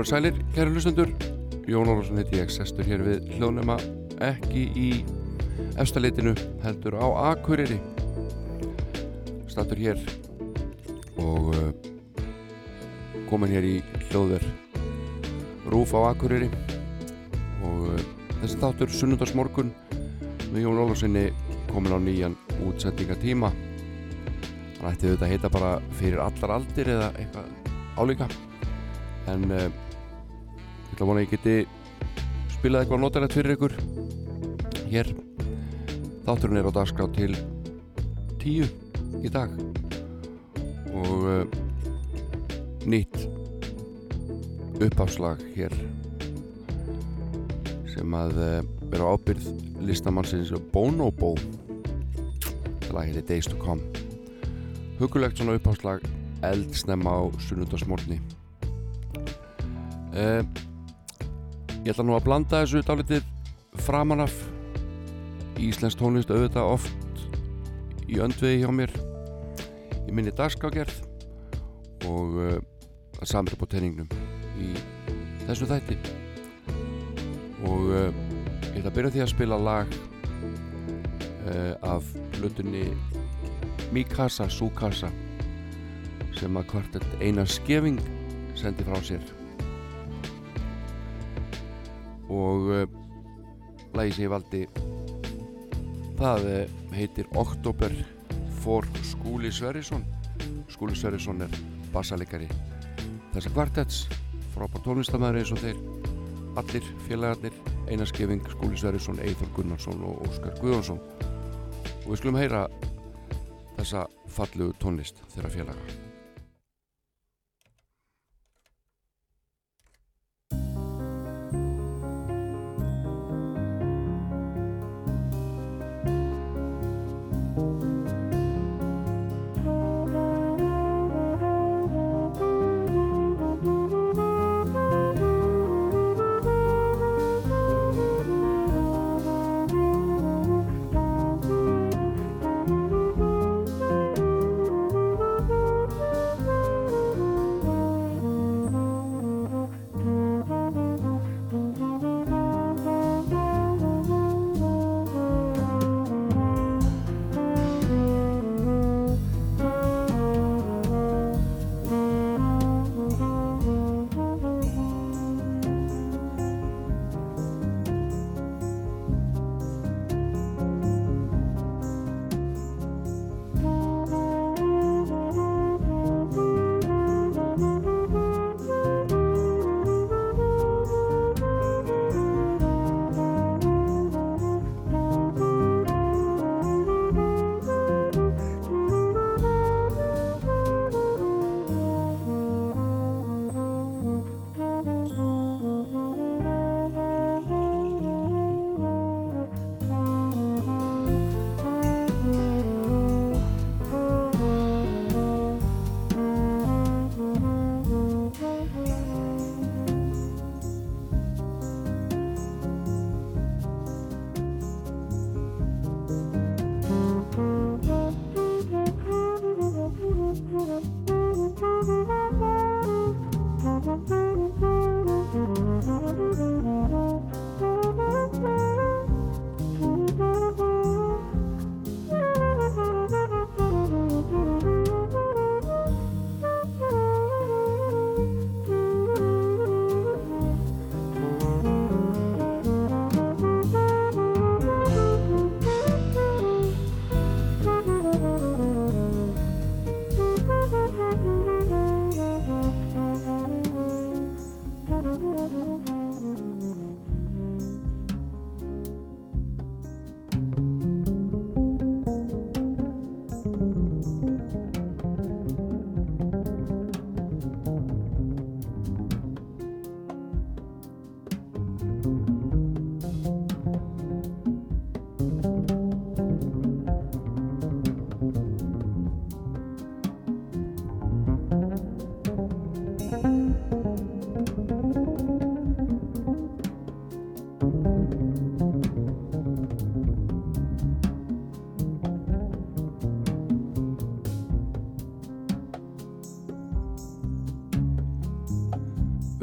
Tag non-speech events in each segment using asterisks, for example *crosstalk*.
Og sælir, kæru hlustendur. Jón Ólafsson heiti ég, sestur hér við hljónema ekki í efstaleitinu, heldur á Akureyri. Stattur hér og uh, komin hér í hljóðver Rúf á Akureyri. Og uh, þessi þáttur sunnundarsmorgun með Jón Ólafssoni komin á nýjan útsendingatíma hann ætti auðvitað að heita bara fyrir allar aldir eða eitthvað álíka. En uh, ætla að vona að ég geti spilað eitthvað notalegt fyrir ykkur. Hér þátturinn er á dagskrá til tíu í dag. Og uh, nýtt uppafslag hér sem að uh, vera ábyrð listamannsins Bonobo. Það lag heitir Days to Come. Hugulegt svona uppafslag eldsnemma á sunnundasmórni Uh, ég ætla nú að blanda þessu dálítið framanaf Íslensk tónlist auðvitað oft í öndvegi hjá mér í minni dagskágerð og uh, að samra på tenningnum í þessu þætti. Og uh, ég ætla að byrja því að spila lag af hlutunni Mikasa Sukasa sem að kvartett Einar Skeving sendi frá sér og uh, lagi sem ég valdi það uh, heitir Oktober for Skúli Sverrisson. Skúli Sverrisson er bassalegari þessa kvartets frábár tónlistamæður eins og þeir allir félagarnir Einarskefing, Skúli Sverrisson, Eithor Gunnarsson og Óskar Guðjónsson. Og við skulum heyra þessa fallu tónlist þeirra félagar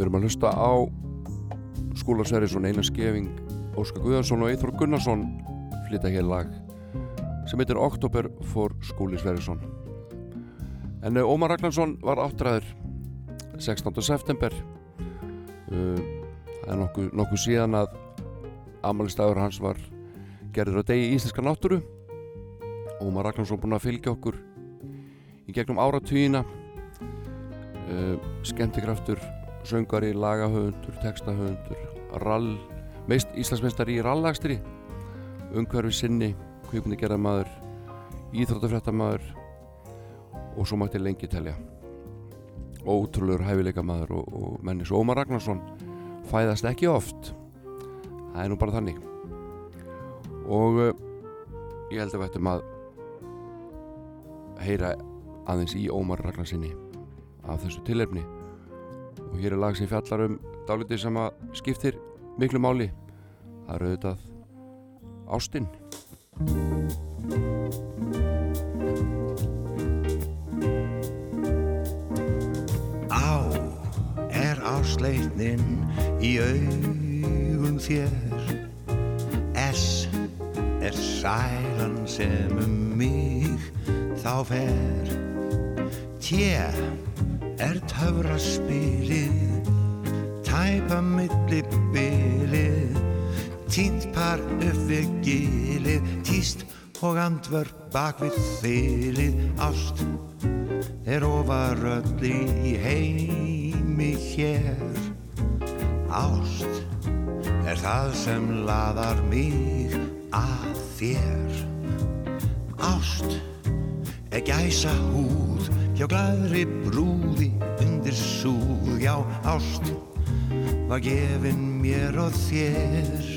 erum að hlusta á Skúla Sverrisson, Einar Skeving, Óskar Guðarsson og Eithor Gunnarsson flytta hér lag sem heitir Oktober for Skúli Sverrisson. En eh, Ómar Ragnarsson var áttræður 16. september. Uh, það er nokkuð, nokkuð síðan að amalistæður hans var gerður á degi í Íslenska náttúru. Ómar Ragnarsson búin að fylgja okkur í gegnum áratvíina. Uh, skemmtikraftur söngari, lagahöfundur, textahöfundur, meist Íslandsmeistari í rallagstri, umhverfi sinni, kvipni gerðamadur, íþróttafrættamæður og svo mætti lengi telja. Ótrúlegur hæfileika maður og, og mennis Ómar Ragnarsson fæðast ekki oft. Það er nú bara þannig. Og uh, ég held að við ættum að heyra aðeins í Ómar Ragnarssoni af þessu tilefni og hér er lag sem fjallar um dálítið sem að skiptir miklu máli. Það eru auðvitað Ástinn Á er ásleitnin í augum þér. S er sælan sem um mig þá fer. T er töfraspilið tæpa milli bilið. Tínt par upp við gilið tíst og andvörp bak við þilið. Ást er ofar öll í heimi hér. Ást er það sem laðar mig að þér. Ást er gæsa húð hjá glæðri brúði undir súð, já ást var gefin mér og þér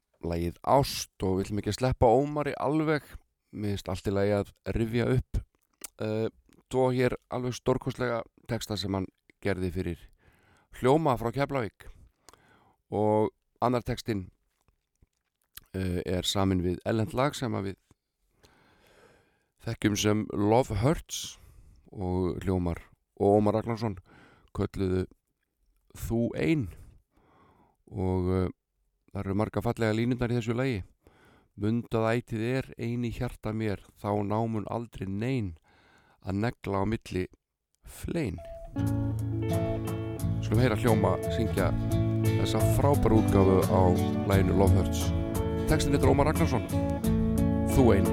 lægið Ást og við viljum ekki sleppa Ómari alveg. Minnst allt í lægi að rifja upp uh, tvo hér alveg stórkostlega texta sem hann gerði fyrir hljóma frá Keflavík. Og annar textin uh, er samin við ellend lag sem við þekkjum sem Love Hurts og hljómar og Ómar Ragnarsson kölluðu Þú einn og uh, það eru marga fallega línundar í þessu lagi. Mundað ætið er eini hjarta mér þá námun aldrei neyn að negla á milli flein. Skulum heyra hljóma syngja þessa frábæru útgáfu á læginu Love Hurts. Tekstin er Ómar Ragnarsson. Þú einn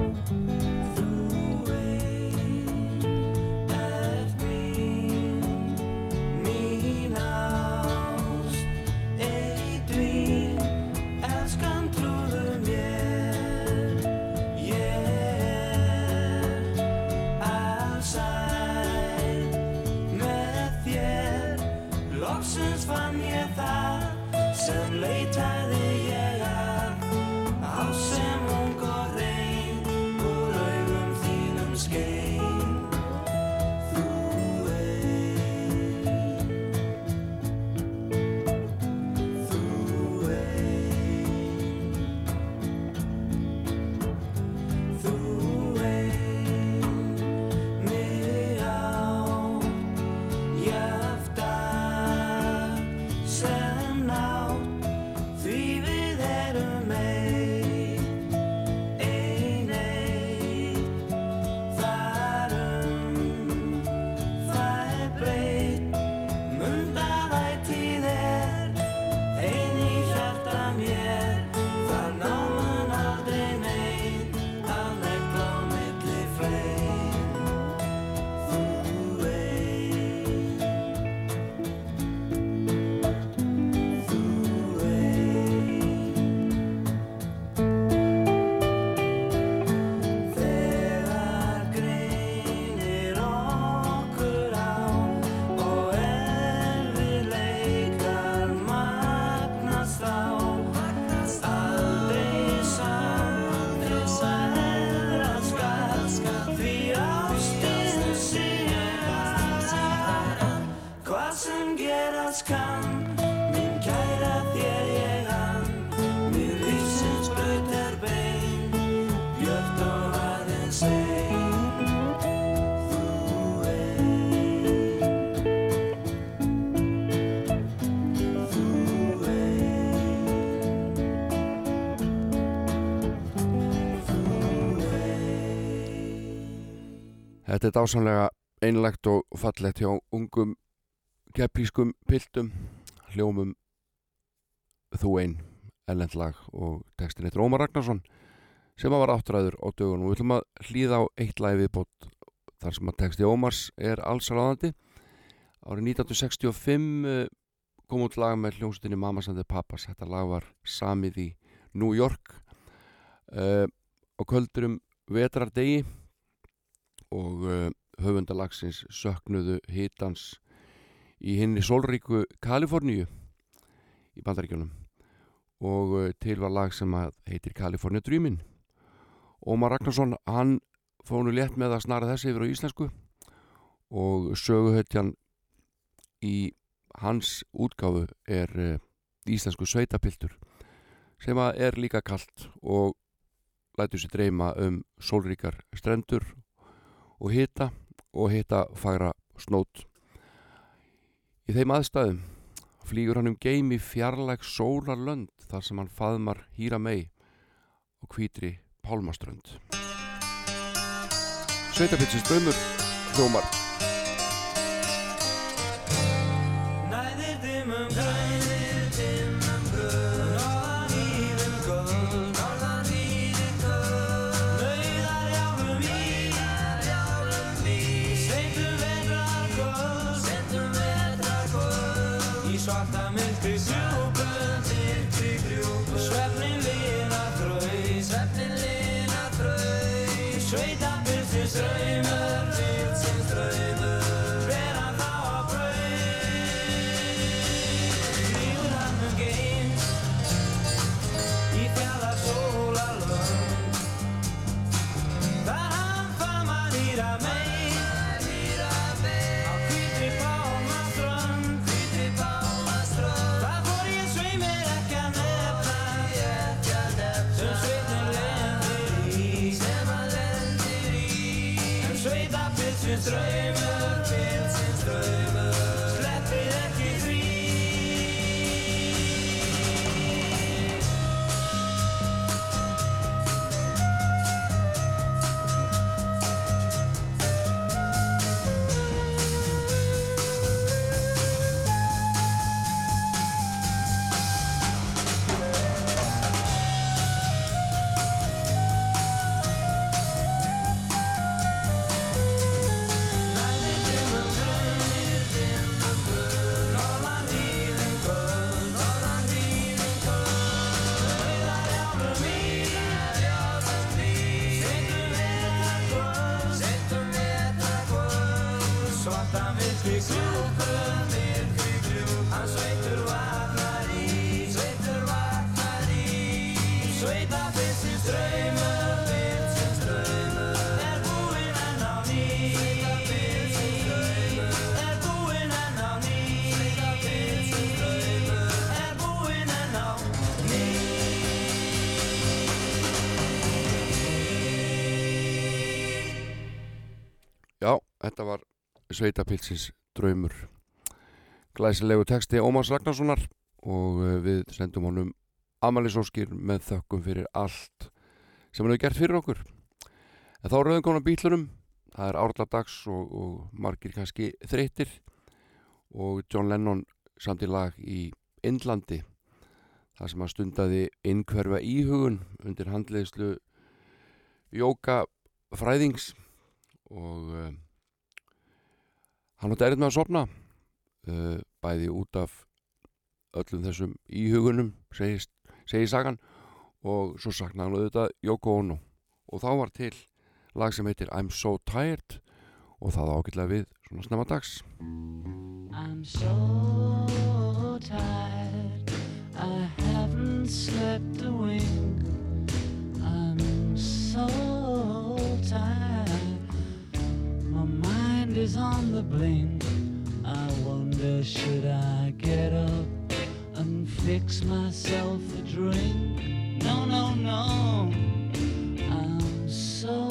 Þetta er dásamlega einlegt og fallegt hjá ungum geppískum piltum. Hljómum þú einn ellendlag og textin eitt Rómar Ragnarsson sem var áttræður á dögunum. Og við ætlum að hlýða á eitt lagi viðbót þar sem að texti Ómars er alls ráðandi árið 1965 eh, kom út lag með hljómsutinni Mamma Sandi Pappas. Þetta lag var samið í New York uh, á kvöldurum vetrardegi og uh, höfundalagsins söknuðu hitans í hinni sólríku Kaliforníu í bandaríkjónum og uh, til var lag sem heitir Kalifornia Dreamin. Ómar Ragnarsson hann fónu létt með að snara þessi yfir á íslensku. Og söguhöttjan í hans útgáfu er uh, íslensku sveitapiltur sem er líka kallt og lætur sér dreyma um sólríkar strendur og hita og hita fagra snót. Í þeim aðstæðum flýgur hann um geimi fjarlæg sólarlönd þar sem hann faðmar hýra mei og hvítri pálmaströnd. Sveitapitsins dröymur hljómar Sveitapilsins draumur. Glæsilegu texti Ómars Ragnarssonar og uh, við sendum honum Amalisóskir með þökkum fyrir allt sem hann hefur gert fyrir okkur. En þá rauðum konar bílunum það er árladags og, og margir kannski þreytir og John Lennon samt í lag í Indlandi það sem að stundaði innkverfa íhugun undir handleðslu jóka fræðings. Og uh, hann átti erið með að sopna uh, bæði út af öllum þessum íhugunum segist, segir sagan og svo saknaði hann auðvitað Yoko Ono. Og þá var til lag sem heitir I'm So Tired og það ágætlega við svona snemma dags. I'm so tired I haven't slept a wink. I'm so tired My mind is on the blink. I wonder should I get up and fix myself a drink? No, no, no. I'm so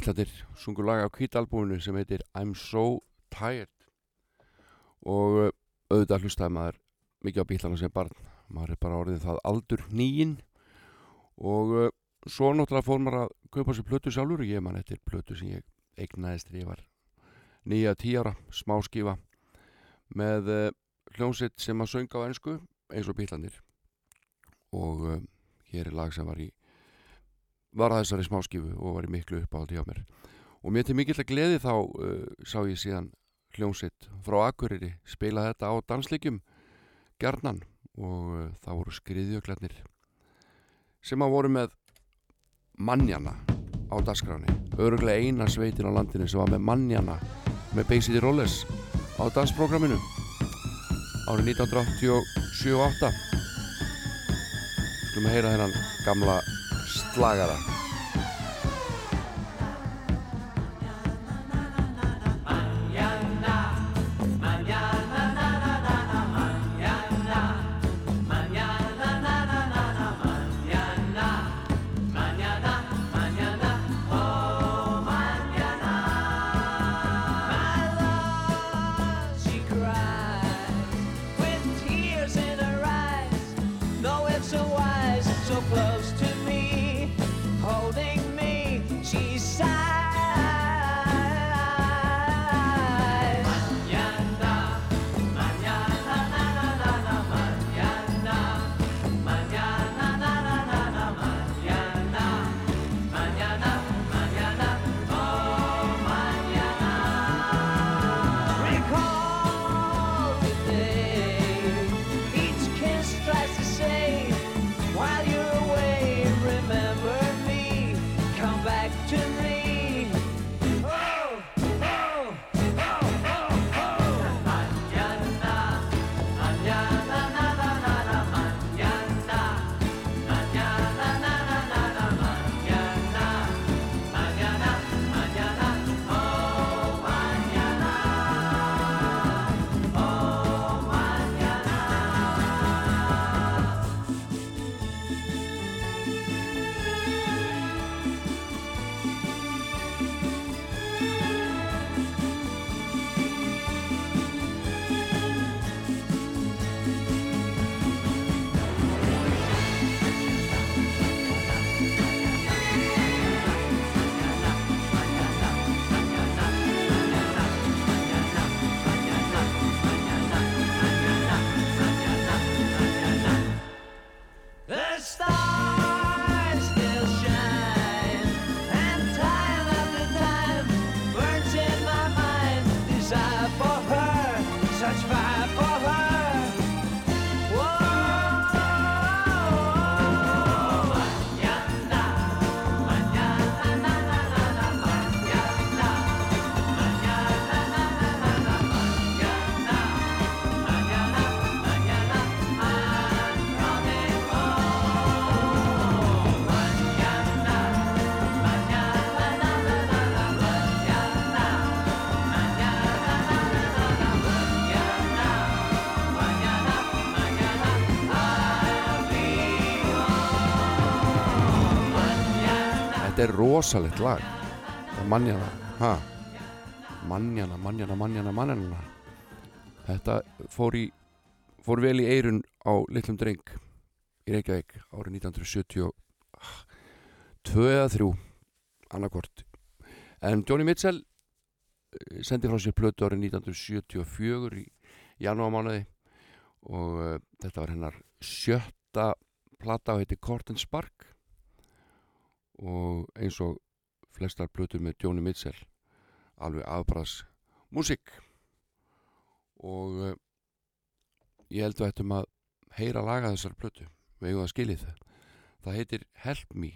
Bítlatir sungur lag á kvítalbúinu sem heitir I'm So Tired. Og uh, auðvitað hlustaði maður mikið á bítlana sem barn. Maður er bara orðið það aldur nýjinn og uh, svo náttúrulega fór maður að kaupa sér plötu sjálfur. Ég man eftir plötu sem ég eignaðist þegar ég var nýja tíara, smáskifa með uh, hljónsitt sem að sönga á ennsku eins og bítlanir og uh, hér er lag sem var í var að þessari smáskifu og var í miklu uppáhaldi hjá mér. Og mér til mikill að gleði þá uh, sá ég síðan hljónsitt frá Akureyri spila þetta á dansleikjum gerðnan og uh, það voru skriðjöklarnir sem að voru með mannjana á dasgráni öruglega eina sveitin á landinu sem var með mannjana með City Rollers á dansprogramminu árið 1987-8 skulum að heyra þennan gamla lá, galera. Rosalegt lag. Það er mannjana ha? Mannjana, mannjana, mannjana, mannjana. Þetta fór í fór vel í eirun á litlum dreng í Reykjavík árið 1972 eða 3 annarkort en Joni Mitchell eh, sendi frá sér plötu árið 1974 í janúarmánuði og uh, þetta var hennar sjötta plata og heiti Court and Spark og eins og flestar plötur með Joni Mitchell alveg afbras músík og uh, ég held að ættum að heyra laga þessar plötu. Við hefum að skiljið það? Það heitir Help Me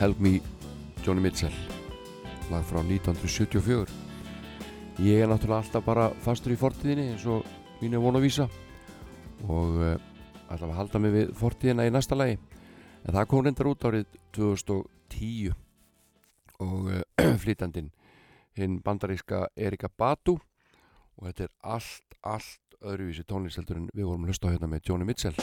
Help Me, Joni Mitchell. Lag frá 1974 ég er náttúrulega alltaf bara fastur í fortíðinni eins og mín er von að vísa. Og uh, ætla að halda mig við fortíðina í næsta lagi. En það kom reyndar út árið 2010 og uh, *clears throat* flytandinn hinn bandaríska Erika Batu og þetta er allt, allt öðruvísi tónlisteldur en við vorum að hlusta hérna með Joni Mitchell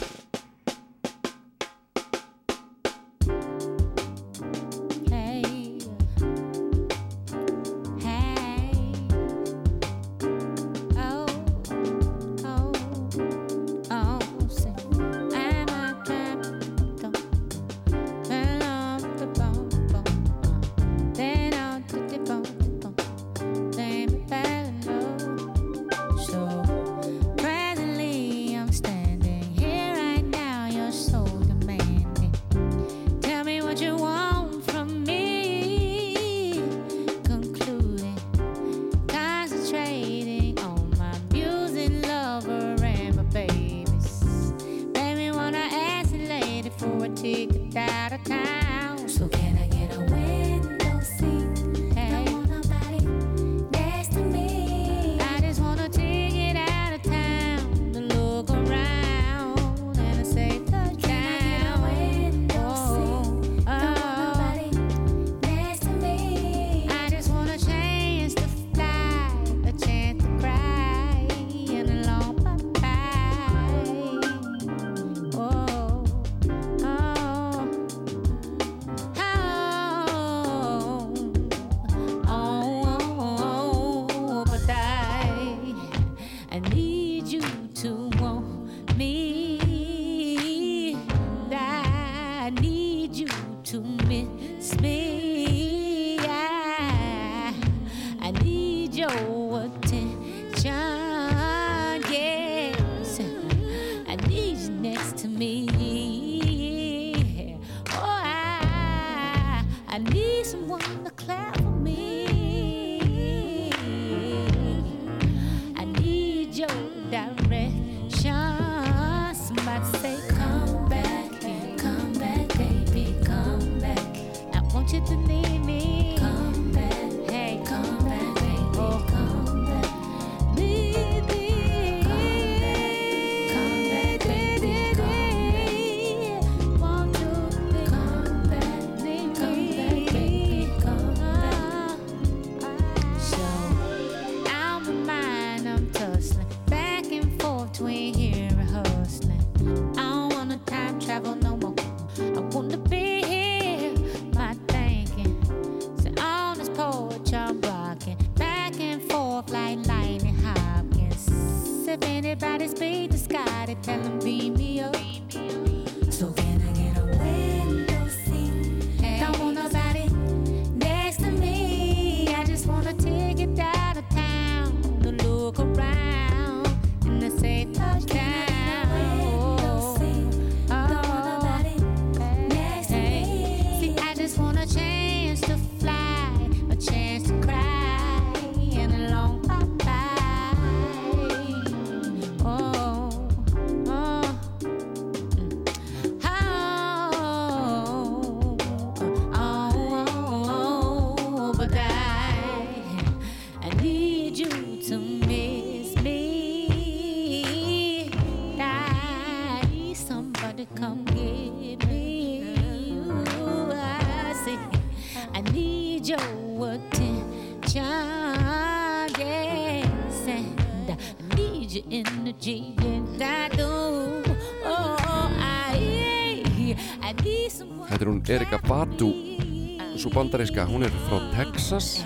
bandaríska, hún er frá Texas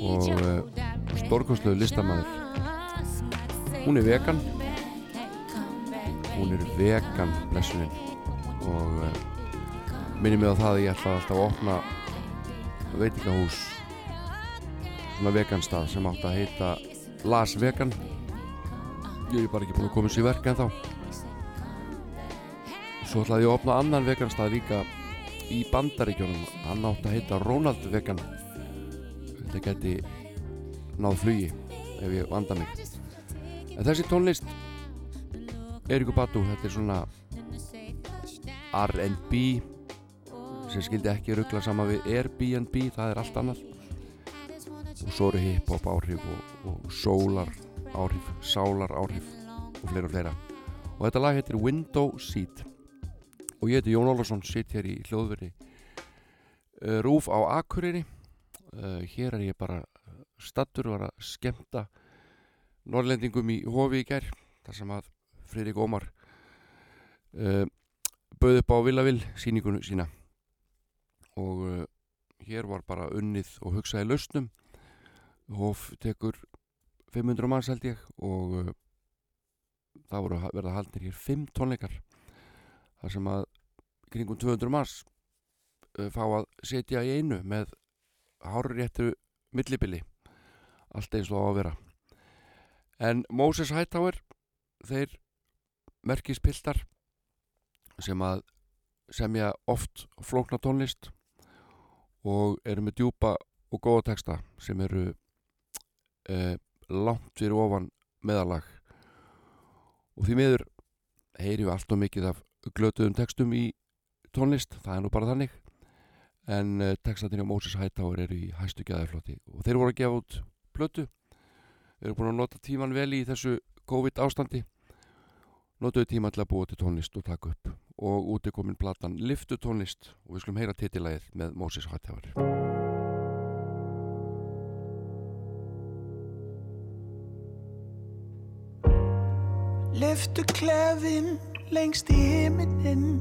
og uh, stórkostlegu listamæður. Hún er vegan, hún er vegan blessunin. Og uh, minni mig á það að ég ætla alltaf að opna veitingahús svona veganstað sem átt að heita Las Vegan. Ég er bara ekki búin að koma sér verk en þá svo ætlaði ég að opna annan veganstað líka í bandaríkjónum hann átt að heita Ronald Vegan þetta geti náð flugi ef ég vanda mig. En þessi tónlist Eriku Batu, þetta er svona R&B sem skildi ekki ruggla sama við Airbnb, það er allt annað. Og svo eru hip-hop áhrif og, og sólar áhrif, sálar áhrif og fleira og fleira. Og þetta lag heitir Window Seat og ég heiti Jón Ólafsson, sitt hér í hljóðveri uh, Rúf á Akureyri. Uh, hér er ég bara stattur og var að skemmta norrlendingum í hofi í gær þar sem að Friðrik Ómar uh, bauð upp á Villavill síningunum sína. Og hér var bara unnið og hugsaði lausnum. Hof tekur 500 manns held ég og það voru að verða haldnir hér 5 tónleikar þar sem að kringum 200 manns uh, fá að setja í einu með hárréttu millibili. Allt eins og á að vera. En Moses Hightower þeir merkispiltar sem að semja oft flókna tónlist og eru með djúpa og góða texta sem eru eh, langt fyrir ofan meðalag. Og því miður heyri við allt og mikið af glötuðum textum í tónlist, það er nú bara þannig. En uh, textatin á Moses Hightower eru í hæstu gæðarfloti og þeir voru að gefa út plötu. Eru búin að nota tíman vel í þessu COVID ástandi. Notuðu tíma til að búa til tónlist og taka upp. Og út er komin platan Liftu tónlist og við skulum heyra titillægið með Moses Hightower. Leftu klefin lengst í himinin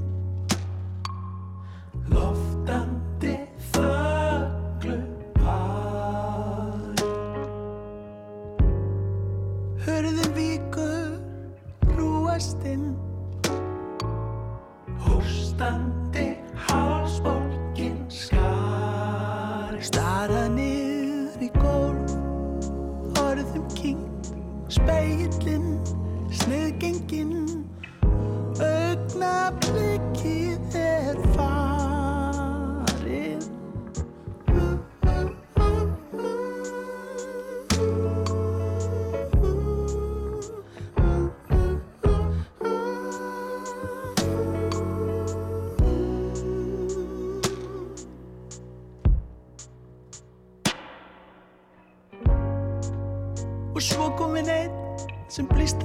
Loftandi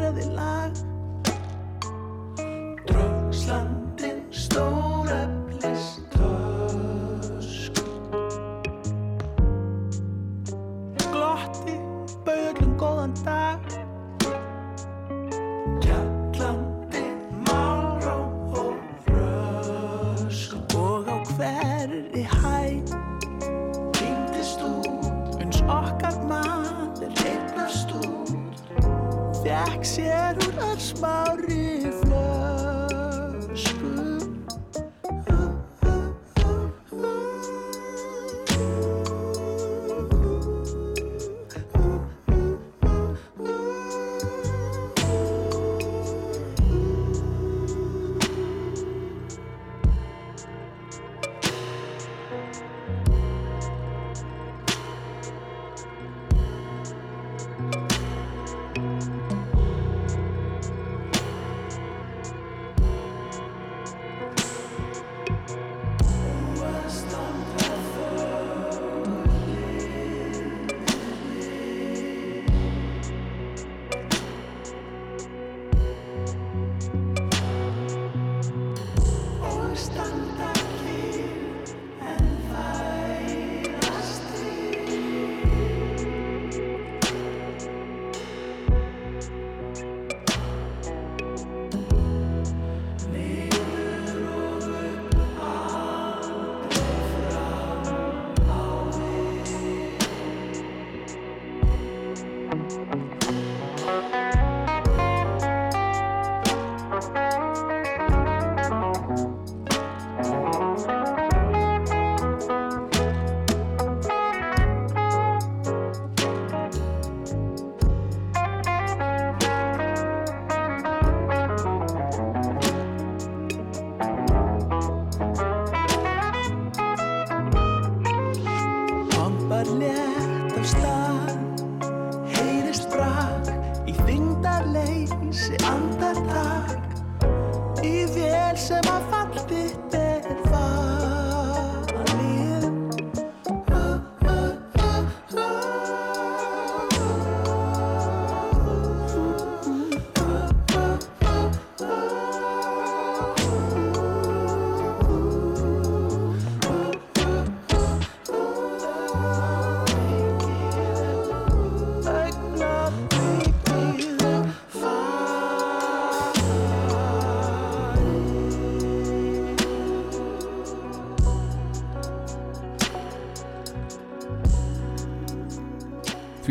sem blístraði lag sér úr örsmári flösku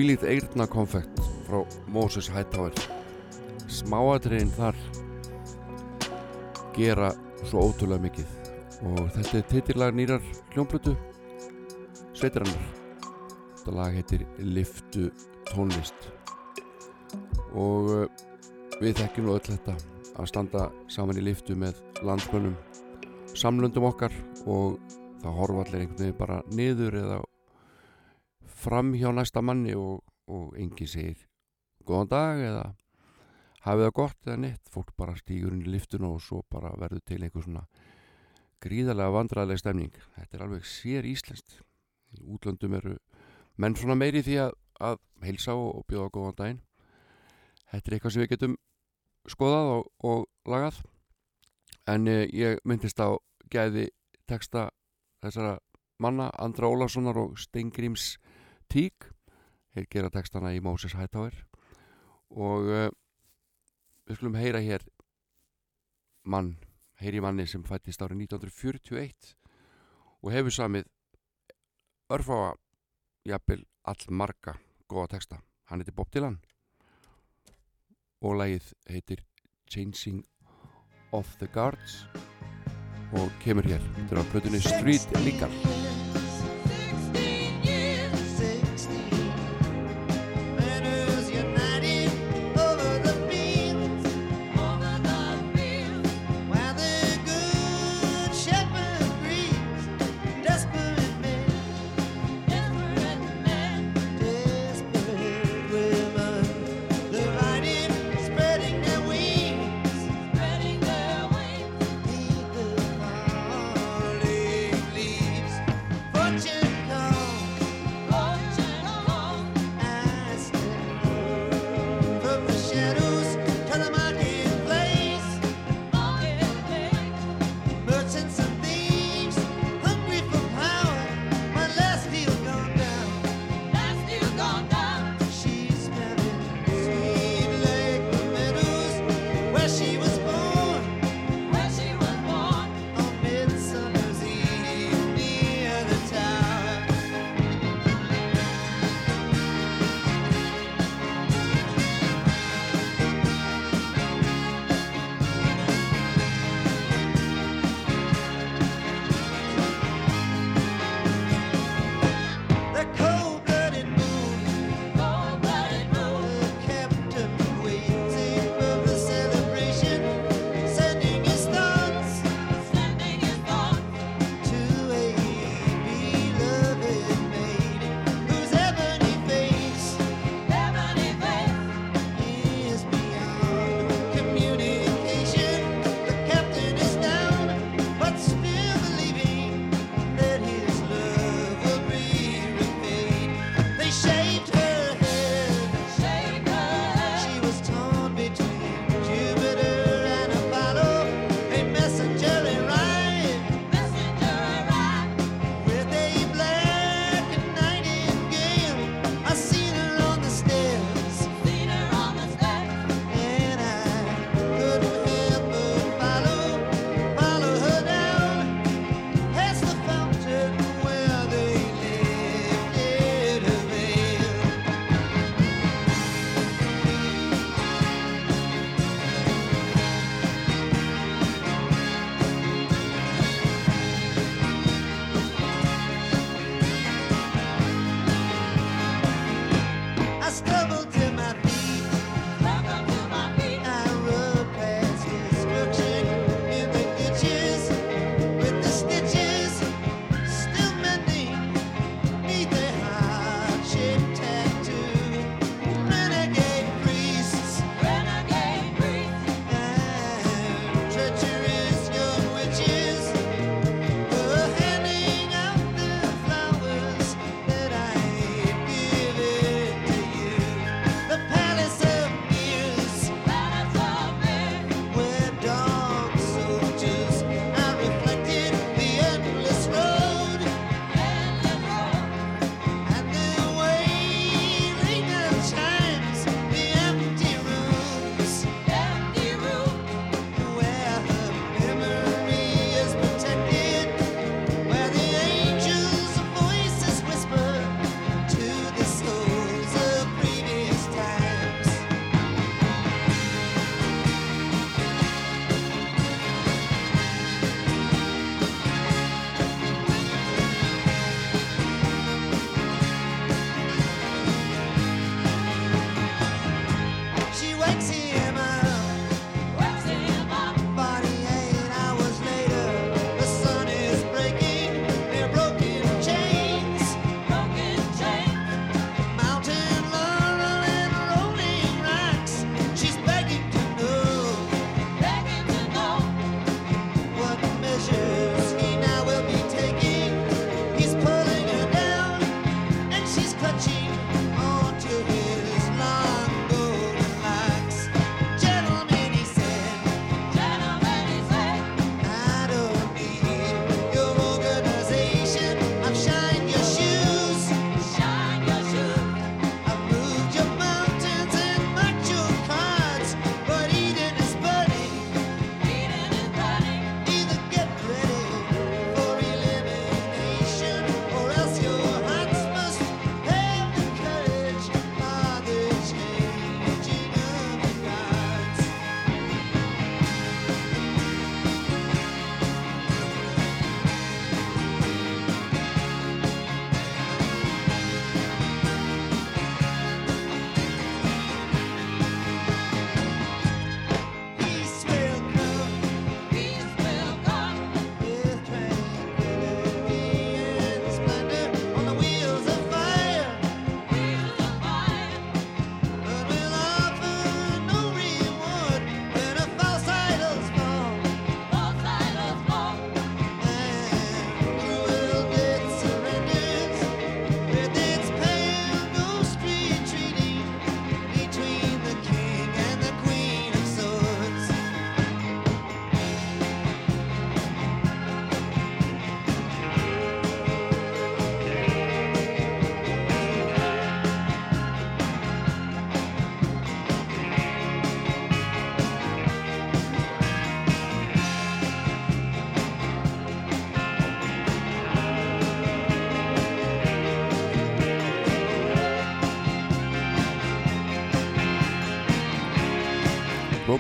Þvílíkt eirna konfekt frá Moses Hightower. Smáatriðin þar gera svo ótrúlega mikið. Og þetta er titillag nýrar hljómblötu sveitirannar þetta lag heitir Liftu tónlist. Og uh, við þekkjum nú öll þetta að standa saman í liftu með landsmönnum samlöndum okkar og það horfa allir einhvern veginn bara niður eða fram hjá næsta manni og, og enginn segir góðan dag eða hafið það gott eða neitt? Fólk bara stígur inn í liftuna og svo bara verður til einhver svona gríðarlega vandræðileg stemning. Þetta er alveg sér íslenskt í útlöndum eru menn svona meiri því að, að heilsa og, og bjóða góðan daginn. Þetta er eitthvað sem við getum skoðað og, og lagað. En eh, ég myndist á gæði texta þessara manna Andra Ólafssonar og Steingríms Tík þeir gera textana í Moses Hightower. Og uh, við skulum heyra hér mann, heyri manni sem fættist árið 1941 og hefur samið örfáa jafnvel all marga góða texta, hann heitir Bob Dylan. Og lagið heitir Changing of the Guards og kemur hér er á plötunni Street Legal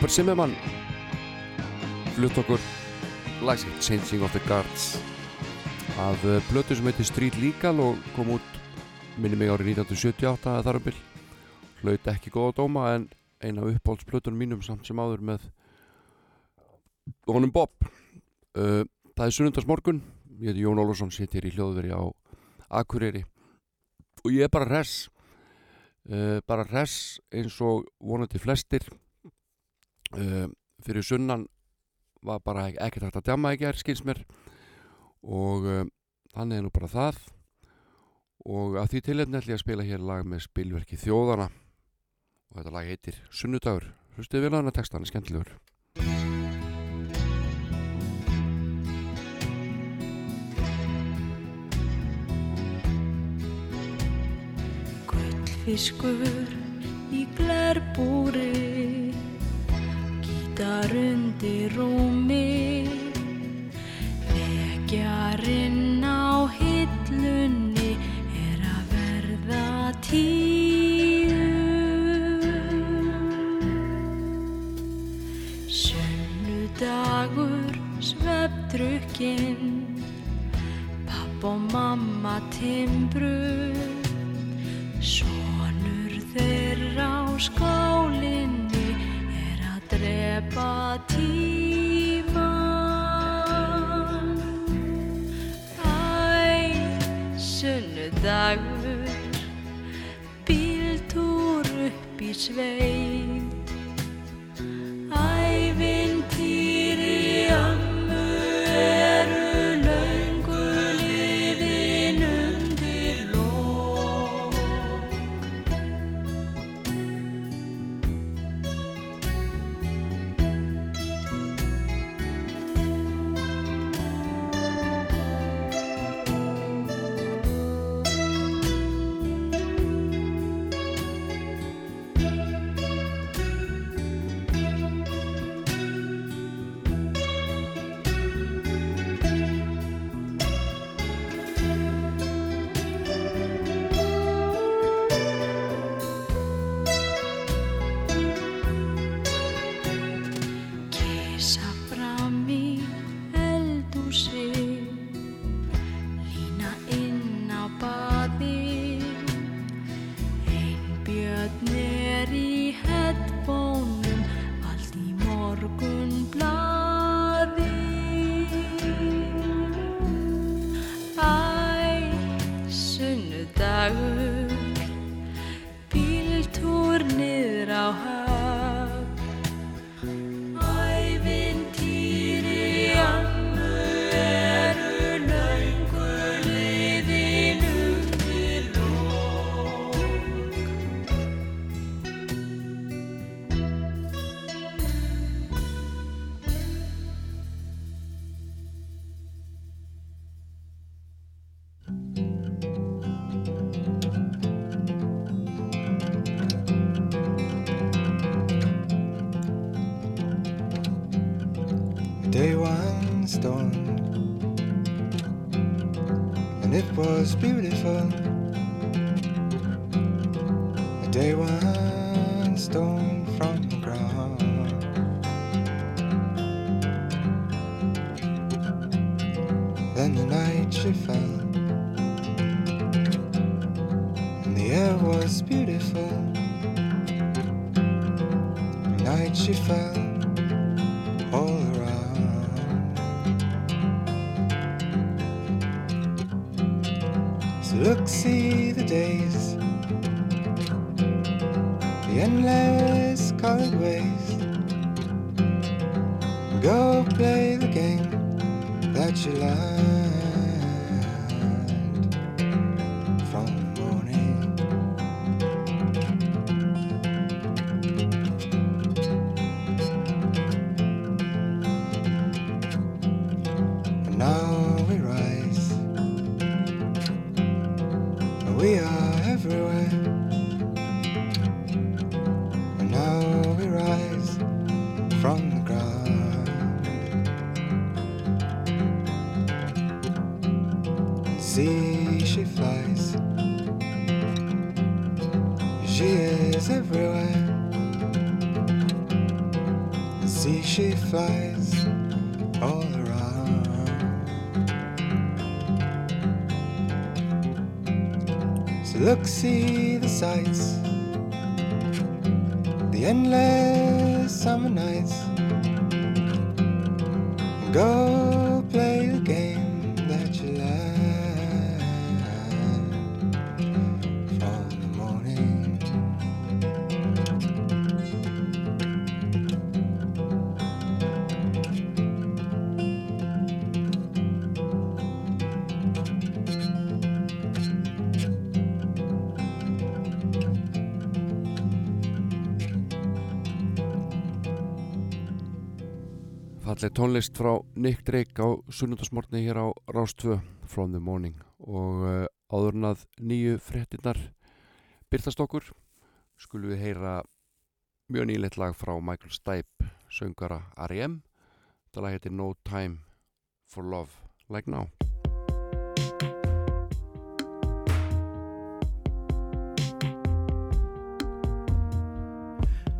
Robert Zimmerman flutt okkur lagsitt Changing of the Guards af uh, plötu sem heitir Street Legal og kom út minni mig árið 1978 að þar um bil. Hlaut ekki góða dóma en eina af uppáhaldsplötunum mínum samt sem áður með honum Bob. Uh, það er sunnundagsmorgun ég heiti Jón Ólafsson, sittir í hljóðveri á Akureyri. Og ég er bara res uh, bara res eins og vonandi flestir uh, fyrir sunnan var bara ekkert hægt að djama ekki er skils mér. Og uh, þannig er nú bara það. Og að því tilhefni ætlum ég að spila hér lag með spilverki Þjóðana og þetta lag heitir Sunnudagur. Hlustið vel á hana texta, hann er skemmtilegur. Gullfiskur í glerbúri Gítar undir rúmi Vekjarinn á hillunni Er að verða tíu. Sunnudagur svefdrukkinn Papp og mamma timbru Sonur þeirra á skálinni bíltúr upp í sveit. Ævintýri and it was beautiful. A day one stone from the ground. Then the night she fell, and the air was beautiful. The night she fell days, tónlist frá Nick Drake á sunnundasmortni hér á Rástvö From the Morning og uh, áður en að nýju fréttinnar byrtast okkur skulum við heyra mjög nýleitt lag frá Michael Stipe söngara R.E.M. Það lag heitir No Time for Love Like Now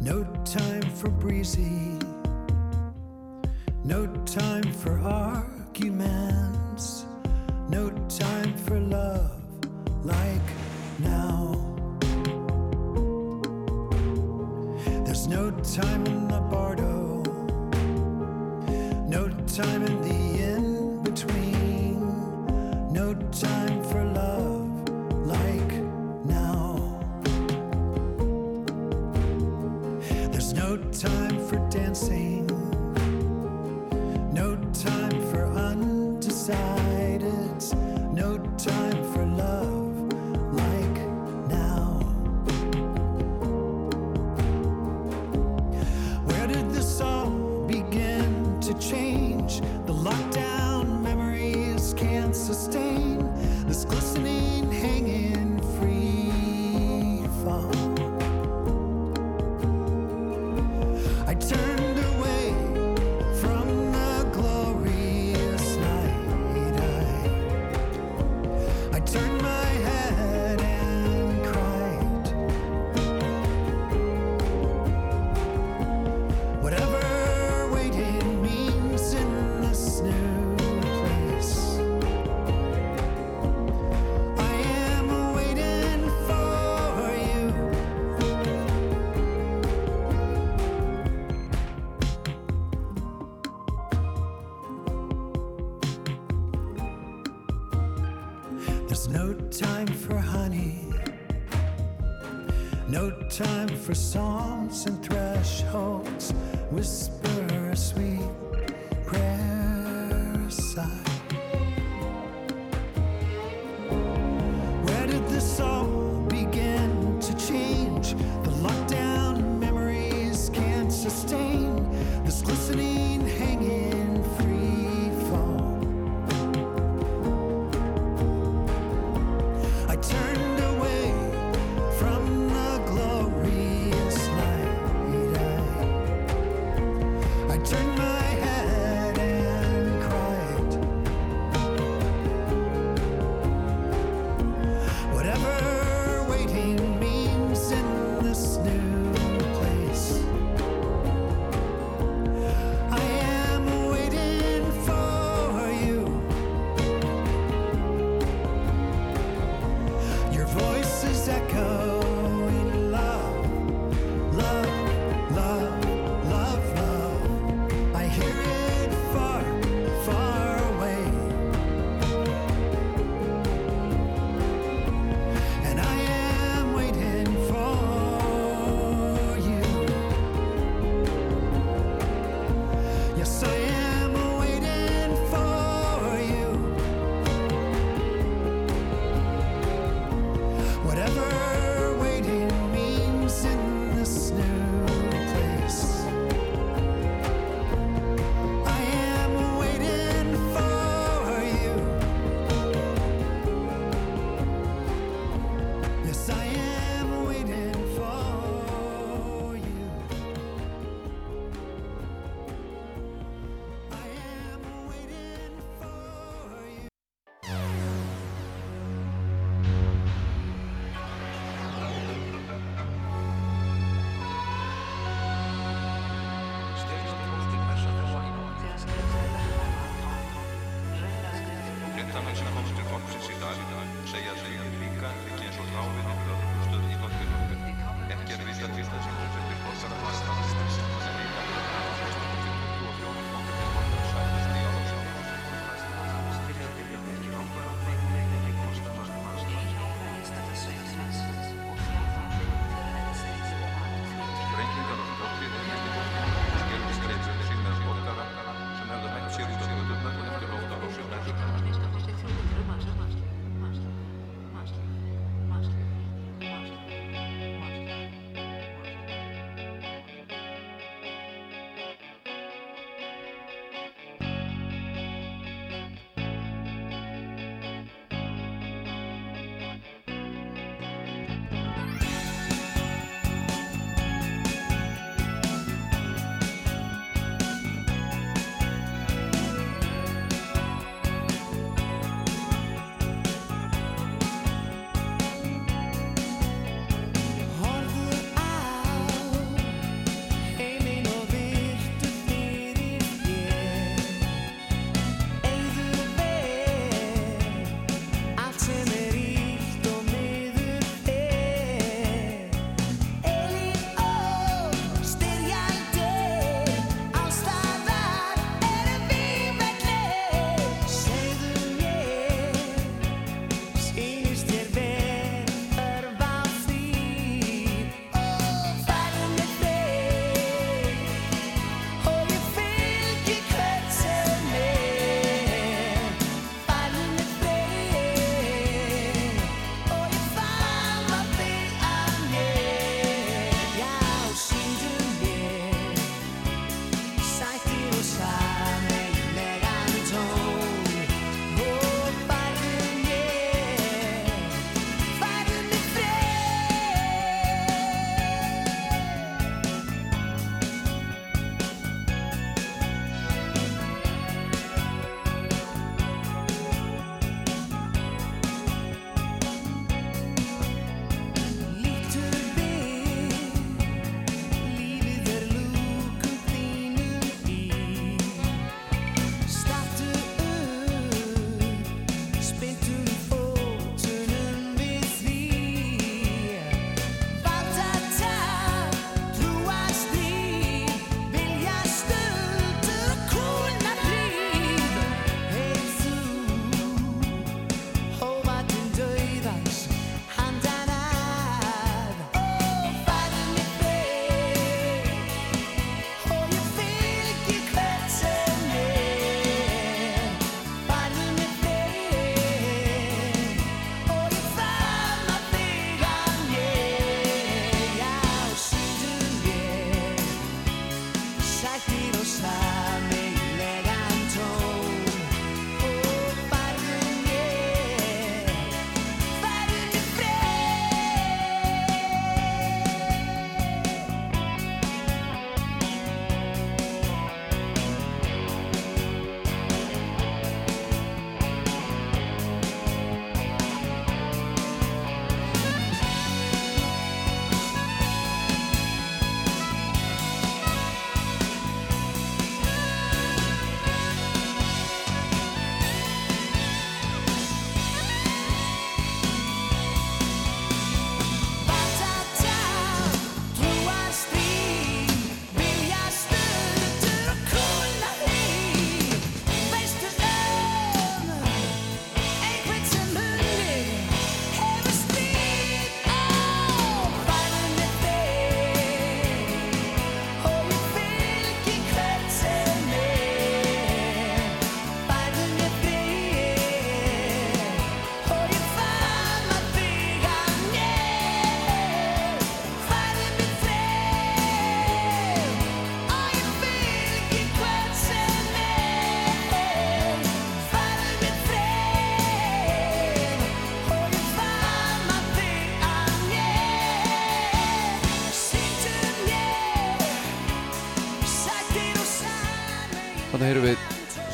No time for breezy. No time for arguments. No time for love like now. There's no time in the bardo. No time in the in between. No time for love like now. There's no time for dancing, undecided, no time for love like now. Where did this all begin to change? The lockdown memories can't sustain for songs and thresholds. Whisper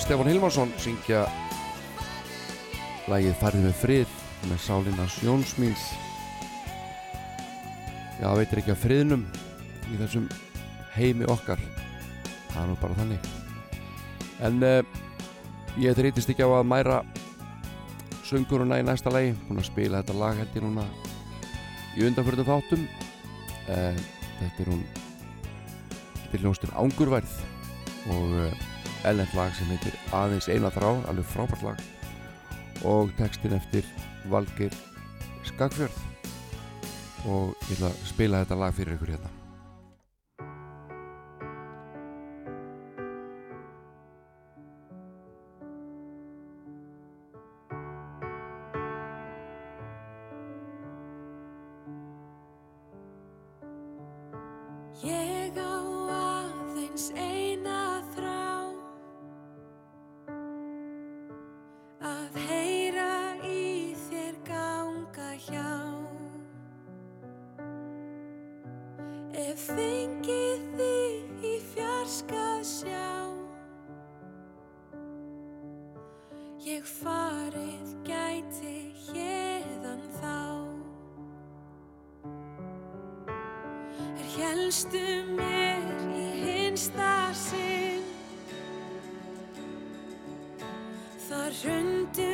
Stefán Hilmarsson syngja lægið Farðið með frið með sálinna Sjónsmýns Já, veitir ekki að friðnum í þessum heimi okkar. Það er nú bara þannig. En uh, ég þrítist ekki á að mæra sönguruna í næsta lægi hún að spila þetta lag held ég núna í undanfjörðum þáttum. Uh, þetta er hún til hljóstin ángurverð og uh, ellend lag sem heitir Aðeins eina þrá, alveg frábært lag. Og textin eftir Valgir Skagfjörð. Og ég ætla að spila þetta lag fyrir ykkur hérna. Ég á aðeins eina Fannstu mér í hinsta sinn? Þar hundi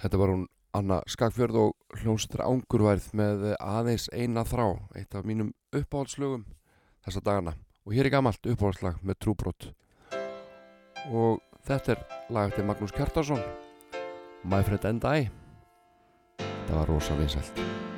Þetta var hún Anna Skagfjörð og hljómsveitar Ángurværð með aðeins eina þrá, eitt af mínum uppáhaldslögum þessa dagana. Og hér er gammalt uppáhaldslag með trúbrott. Og þetta er lag eftir Magnús Kjartarsson, My Friend and I. Þetta var rosa vinsælt.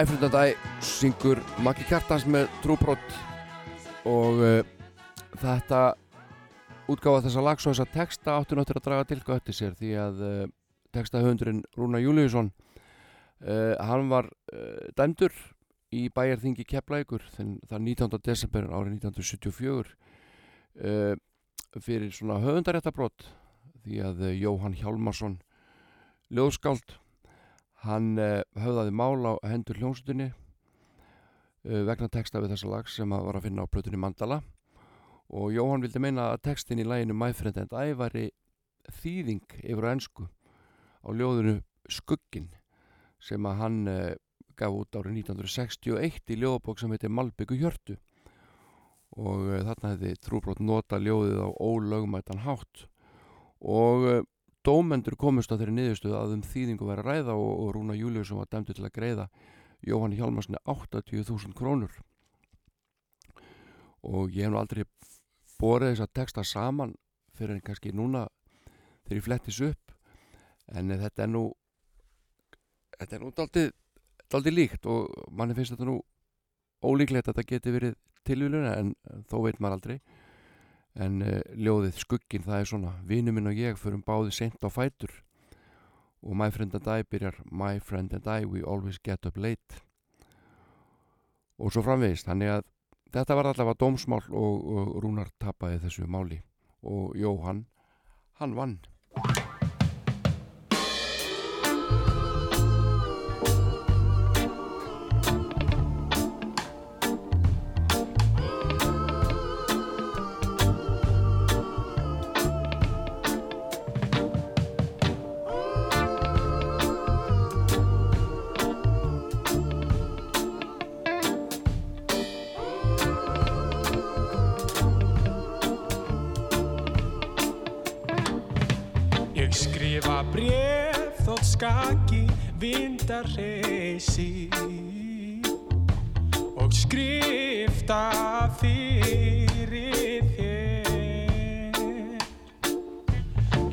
My Friend and I syngur Maggi Kjartans með trúbrott og uh, þetta útgáfa þessa lags og þessa texta áttu náttúrulega að draga tilgötti sér því að uh, textahöfundurinn Rúna Júliusson uh, hann var dæmdur í bæjarþingi Keflækur þann 19. desember árið 1974 uh, fyrir svona höfundaréttabrót því að Jóhann Hjálmarsson ljóðskáld hann uh, höfðaði mál á hendur hljónsutinni uh, vegna texta við þessa lag sem var að finna á plötunni Mandala. Og Jóhann vildi meina að textin í læginu My Friend and I væri þýðing yfir á ennsku á ljóðinu Skuggin sem að hann uh, gaf út árið 1961 í ljóðabók sem heitir Malbyggu Hjörtu. Og þarna hefði trúbrot nota ljóðið á ólögmætan hátt. Og dómendur komust að þeirri niðurstöðu að um þýðingu væri að ræða og, og Rúna Júliusson var dæmdu til að greiða Jóhann Hjálmarssoni 80.000 krónur. Og ég hef nú aldrei borið þess að texta saman fyrir en kannski núna þegar ég flettis upp en þetta er nú þetta er nú daldið líkt og manni finnst þetta nú ólíklegt að þetta geti verið tilvíluna en þó veit maður aldrei en uh, ljóðið skuggin það er svona vinu minn og ég förum báði sent á fætur. Og my friend and I byrjar my friend and I we always get up late. Og svo framvegist þannig að þetta var allavega dómsmál og, og Rúnar tapaði þessu máli. Og Jóhann hann vann vindar reysi og skrifta fyrir þér.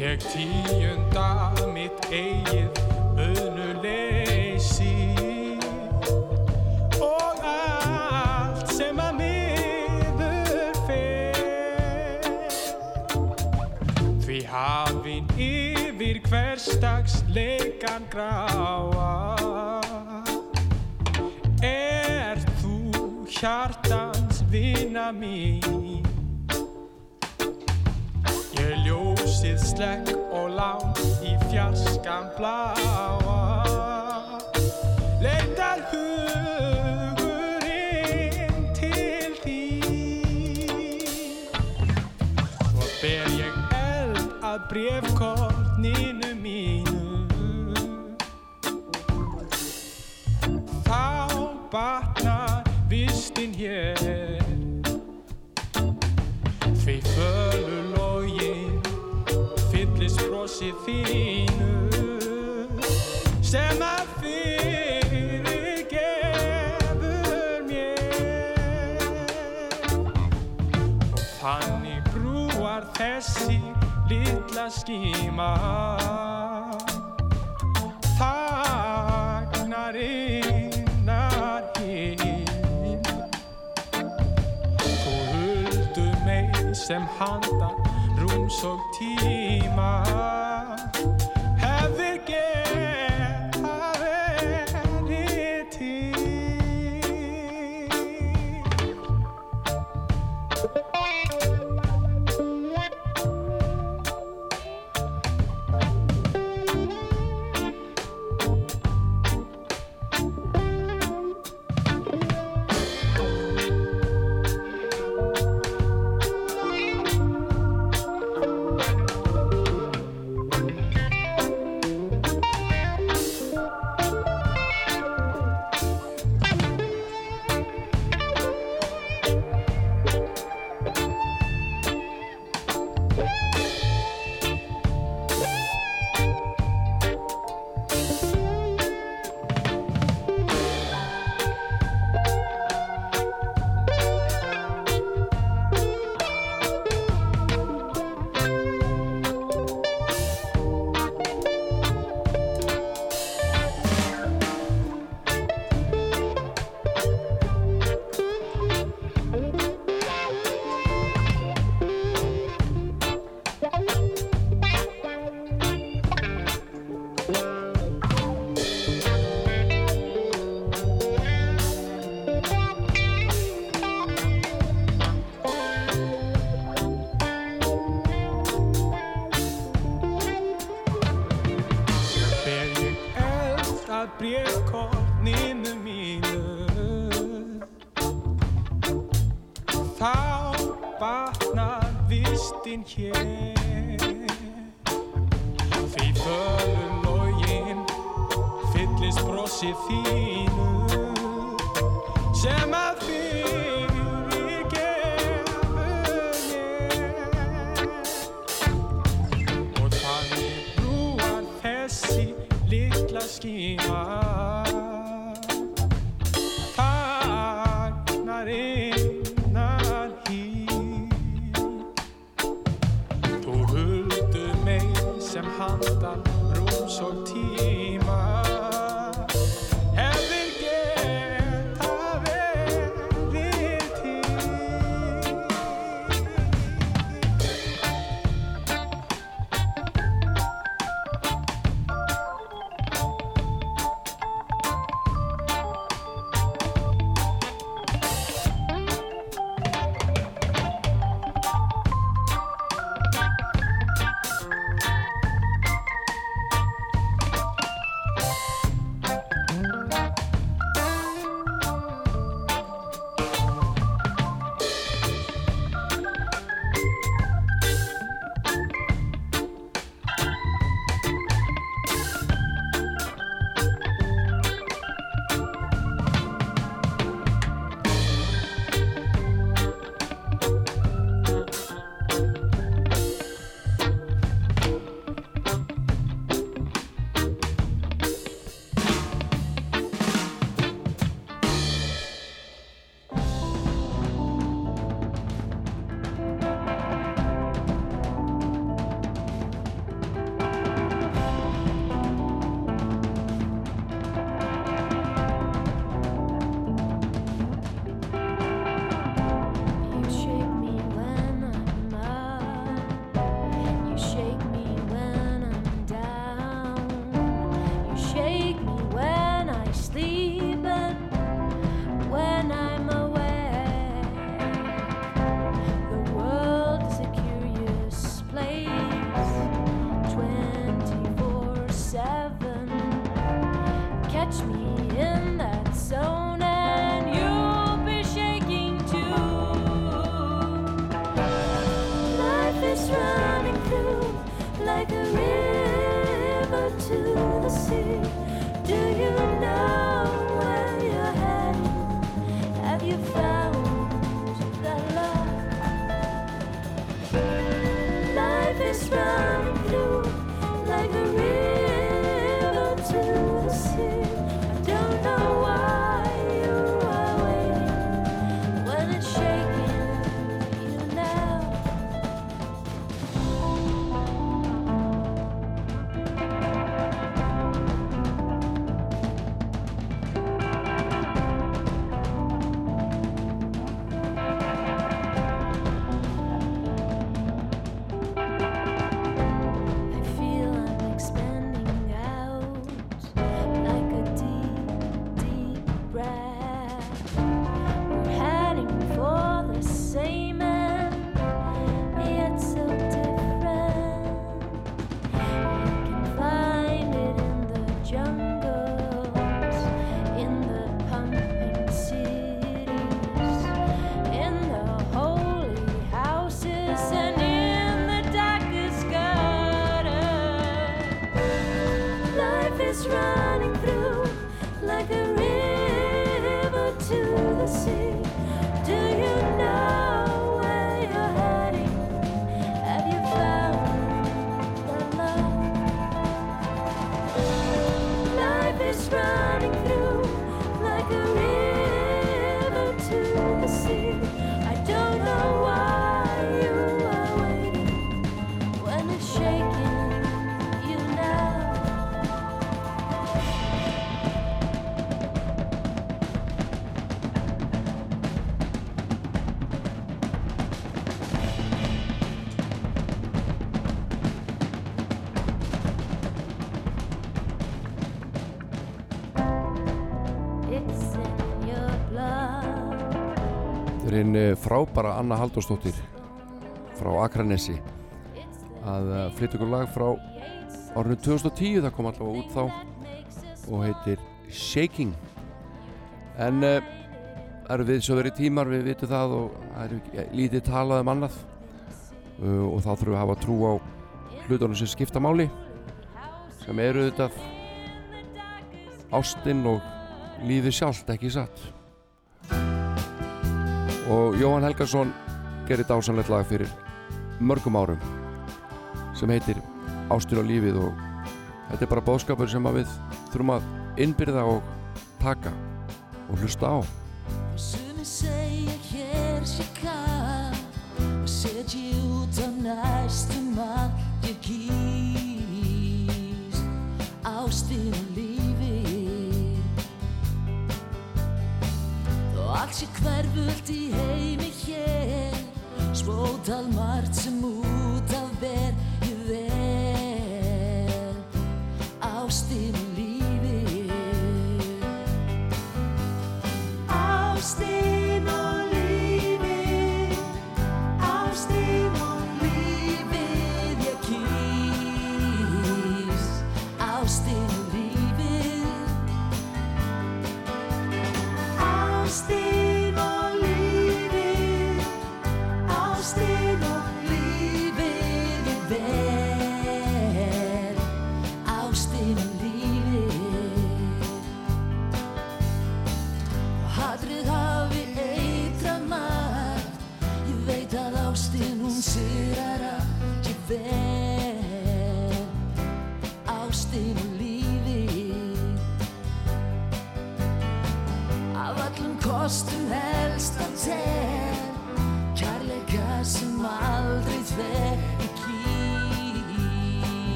Ég tíunda mitt eigið auðnuleysi og allt sem að miður fer. Því hafinn yfir hverstags leikan gráa hjartans vina mín. Ég ljósið slekk og lán í fjarskan bláa. Leitar hugurinn til þín. Svo ber ég eld að brefkorninu mínu. Þá batnar hér Því fölur login fyllist brosi þínu sem að fyrir gefur mér. Og þannig brúar þessi litla skíma sem handa rúms og tíma Eh, frábæra Anna Halldórsdóttir frá Akranesi. Að eh, flytja ykkur lag frá árinu 2010, það kom allavega út þá og heitir Shaking. En uh, það eru viðsöður í tímar, við vitum það og það er ekki- lítið talað um annað. Uh, og þá þurfum við að hafa trú á hlutunum sem skipta máli sem eru þetta ástinn og lífið sjálft, ekki satt og Jóhann Helgason gerir dásanlegt lag fyrir mörgum árum sem heitir Ástur á lífið og þetta er bara bóðskapur sem að við þurfum að innbyrða og taka og hlusta á. Sumir segja hér sé kall og setji út á næstum allt ég kýs. Ástin allt sé hverfult í heimi hér. Svótal margt sem út af ber allt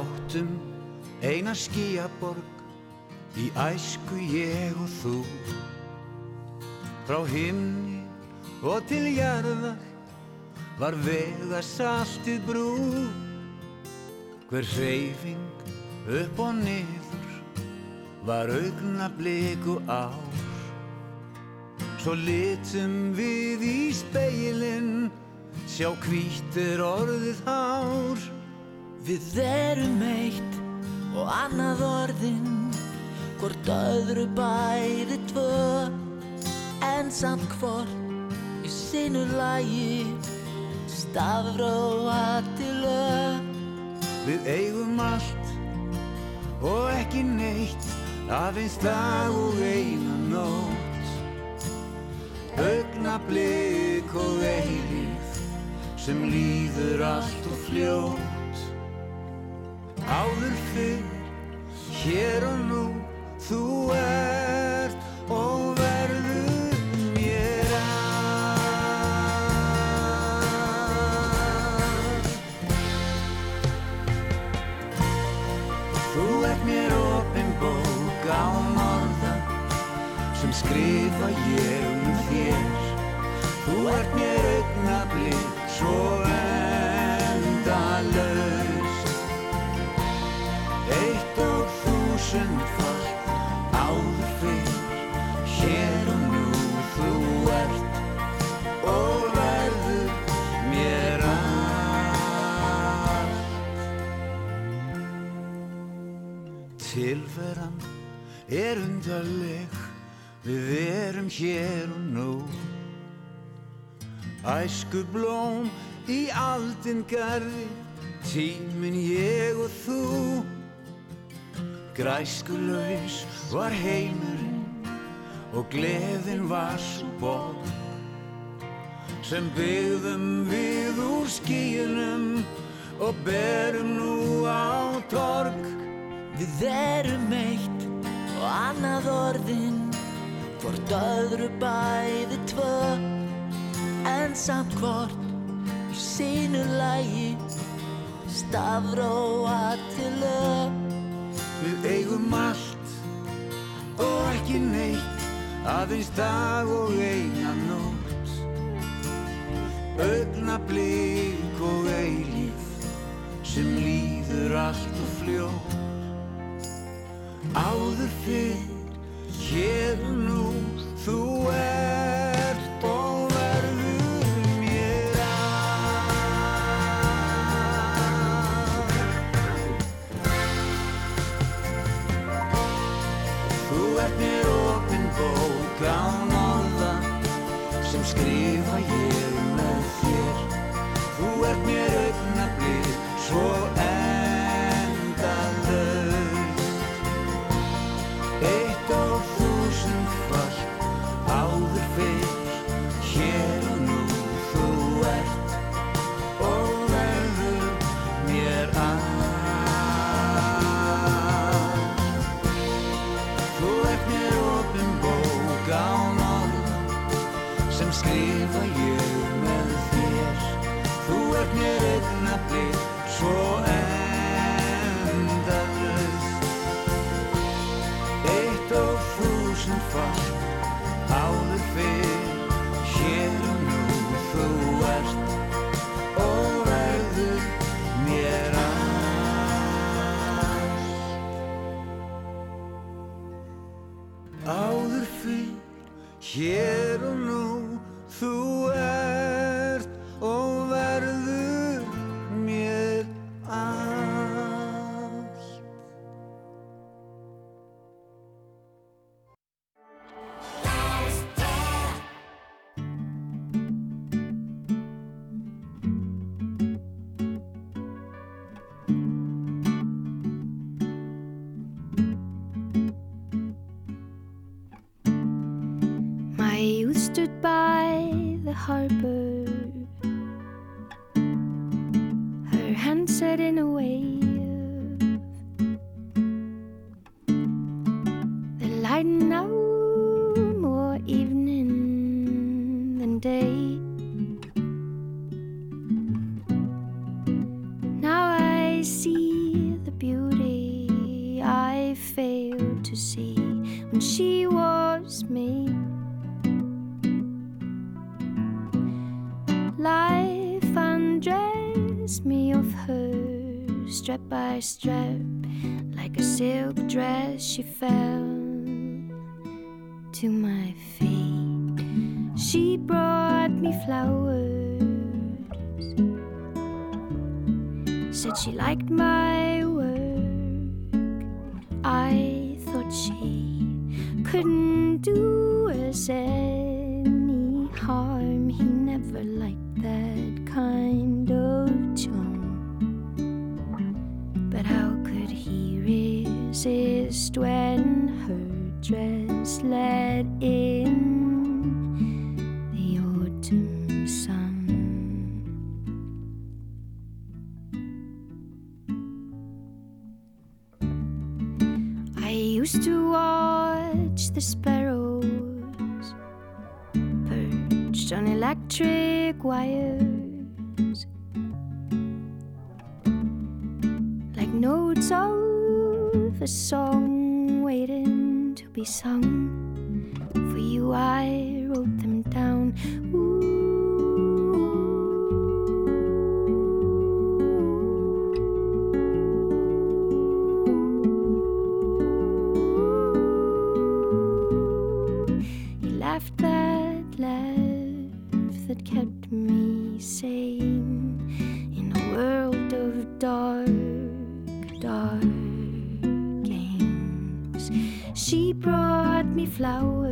áttum eina skíaborg Í æsku ég og þú. Frá himni og til jarðar Var vega saltið brú. Hver hreyfing upp og niður Var augna bliku ár. Svo litum við í speilin Sjá hvítir orðið hár Við erum eitt og annað orðin Hvort öðru bæði tvö. En samt hvort í sinu lagi Stafróa til lög. Við eigum allt og ekki neitt Aðeins dag og eina nótt. Augnablik og eilíð Sem líður allt og fljótt Áður fyrr, hér og nú Þú ert og verður mér allt. Þú ert mér opin bók án orða sem skrifa ég um þér. Þú ert mér augnablik svo endalaust Tilveran er undarleg. Við erum hér og nú. Æsku blóm í aldin garði Tímin ég og þú. Græskulaus var heimurinn Og gleðin var svo borg. Sem byggðum við úr skíunum Og berum nú á torg Við erum eitt og annað orðin Hvort öðru bæði tvö. En samt hvort í sínu lagi Stafróa til lög. Við eigum allt og ekki neitt Aðeins dag og eina nótt. Augnablik og eilíð Sem líður allt og fljótt Áður fyrr, hér og strap like a silk dress. She fell to my feet. She brought me flowers, said she liked my work. I thought she couldn't do us any harm. He never liked that kind of charm. When her dress let in the autumn sun? I used to watch the sparrows perched on electric wires like notes of a song waiting to be sung. For you, I wrote them down. He flower.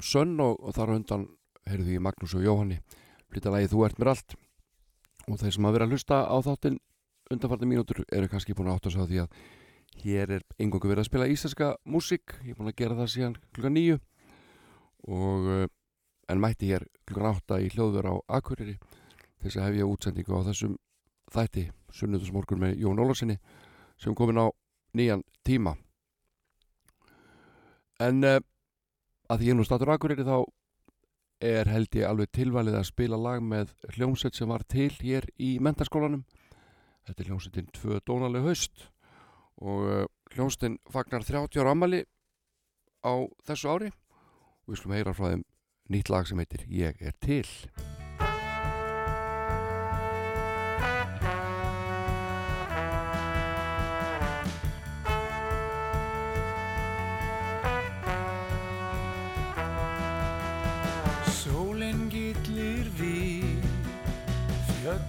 Autumn Sun og, og þar á undan heyrðu ég Magnús og Jóhanni. Flytta lagi Þú ert mér allt. Og þeir sem að vera að hlusta á þáttinn undanfarni mínútur eru kannski búin að átta sig á því að hér er engangu verið að spila íslenska músík. Ég er búin að gera það síðan klukkan nýju og uh, en mætti hér klukkan átta í hljóður á Akureyri þess að hef ég útsendingu á þessum þætti sunnudusmorgun með Jón Ólarsinni sem komin á nýjan tíma. En uh, að því ég nú statur Akureyri þá er held ég alveg tilvalið að spila lag með hljómsveit sem var til hér í mentaskólanum. Þetta er hljómsveitin Tvö Dónaleg Haust og uh, hljómsveitin fagnar 30 ára ammali á þessu ári og við skulum heyra frá þeim nýtt lag sem heitir Ég er til.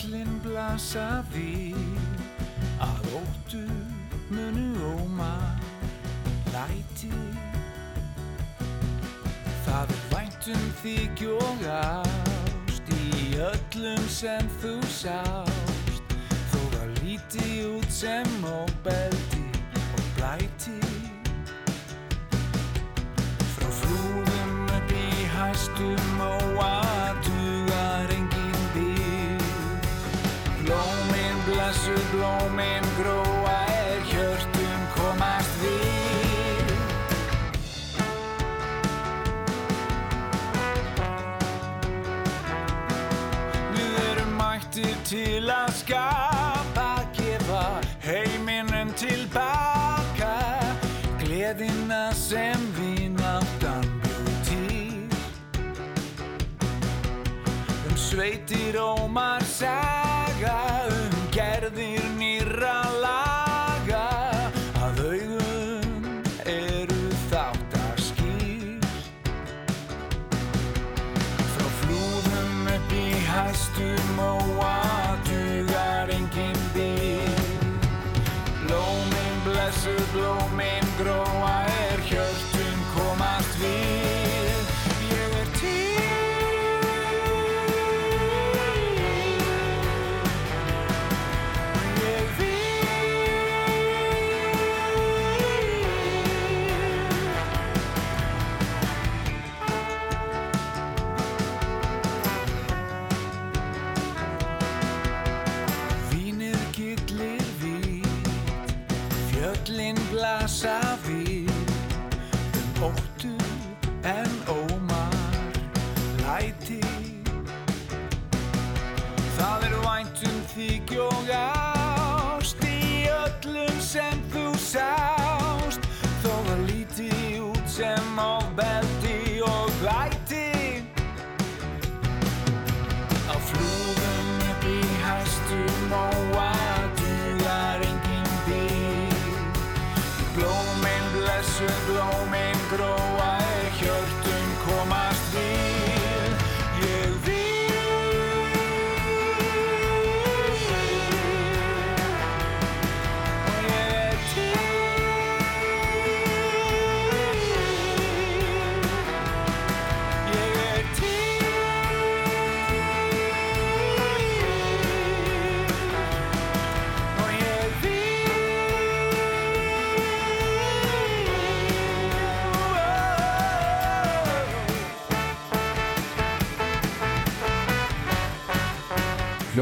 Fjöllin blasa við, að óttu munu óma læti. Það er væntum þig og ást í öllum sem þú sást, þó það líti út sem og ómar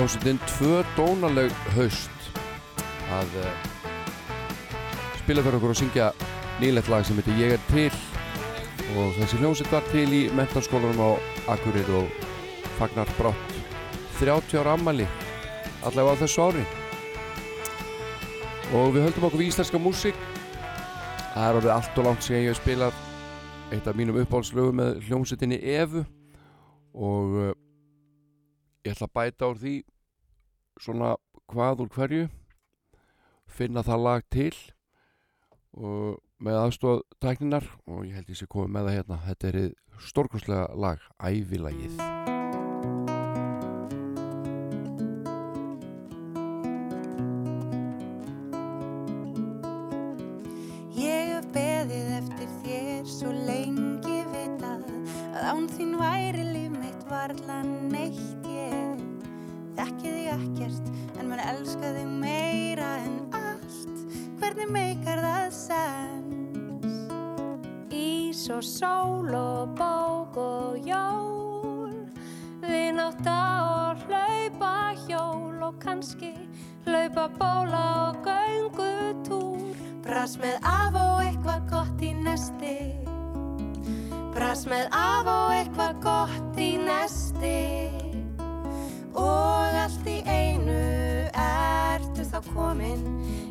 Hljómsveitin tvö dónaleg haust. Að uh, spila fyrir okkur og syngja nýlegt lag sem heitir Ég er til. Og þessi hljómsveit var til í mentarskólanum á Akureyri og fagnar brátt 30 ára ammali allavega á þessu ári. Og við höldum okkur við íslenska músík. Það er orðið allt og langt síðan ég hef spilað eitt af mínum uppáhaldslögum með hljómsveitinni Evu. Og uh, ég ætla að bæta úr því svona hvað úr hverju finna það lag til og með aðstóð tækninar og ég held ég sé komið með það hérna þetta er stórkostlega lag Ævilagið þig ekkert en maður elska þig meira en allt. Hvernig meikar það sens? Ís og sól og bók og jól. Vinátta og hlaupa hjól og kannski hlaupa bóla og göngutúr. Brass með af og eitthvað gott í nesti. Brass með af og eitthvað gott í nesti Og allt í einu ertu þá komin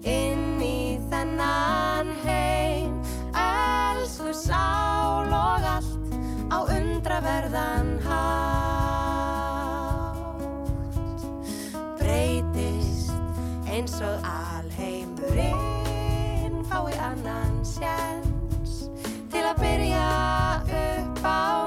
inn í þennan heim. Elsku sál og allt á undraverðan hátt. Breytist eins og alheimurinn fái annan sjens til að byrja upp á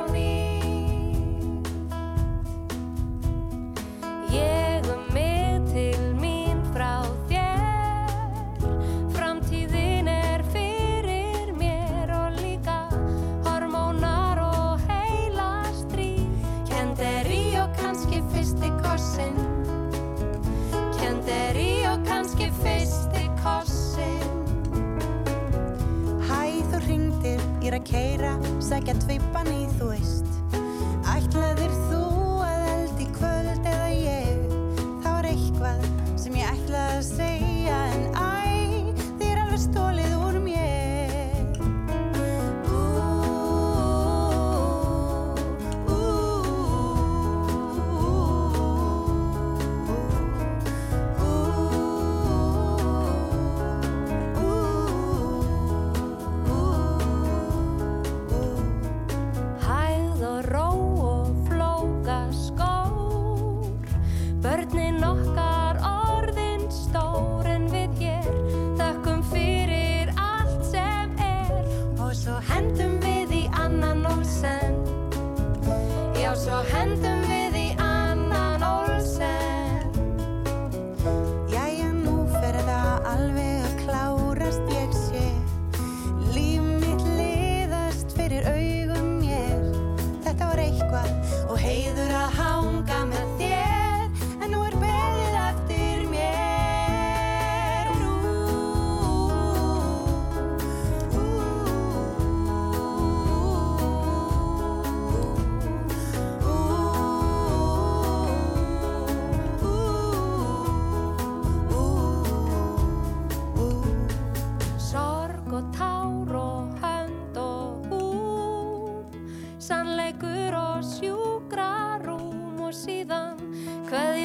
að keira Sækja tveipan í þú veist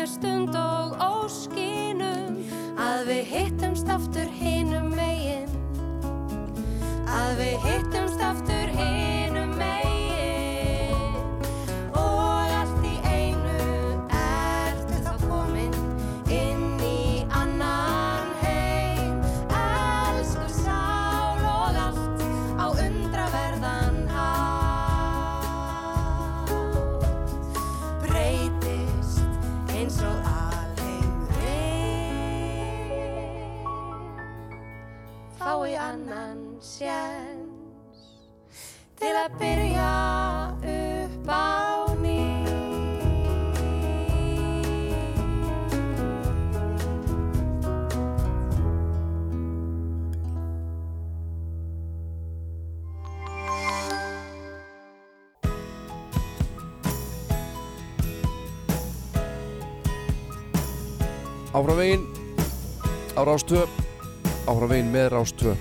stund og óskinum Að við hittumst aftur hinum megin. Að við hittumst aftur Rástvö Áfram veginn með Rástvö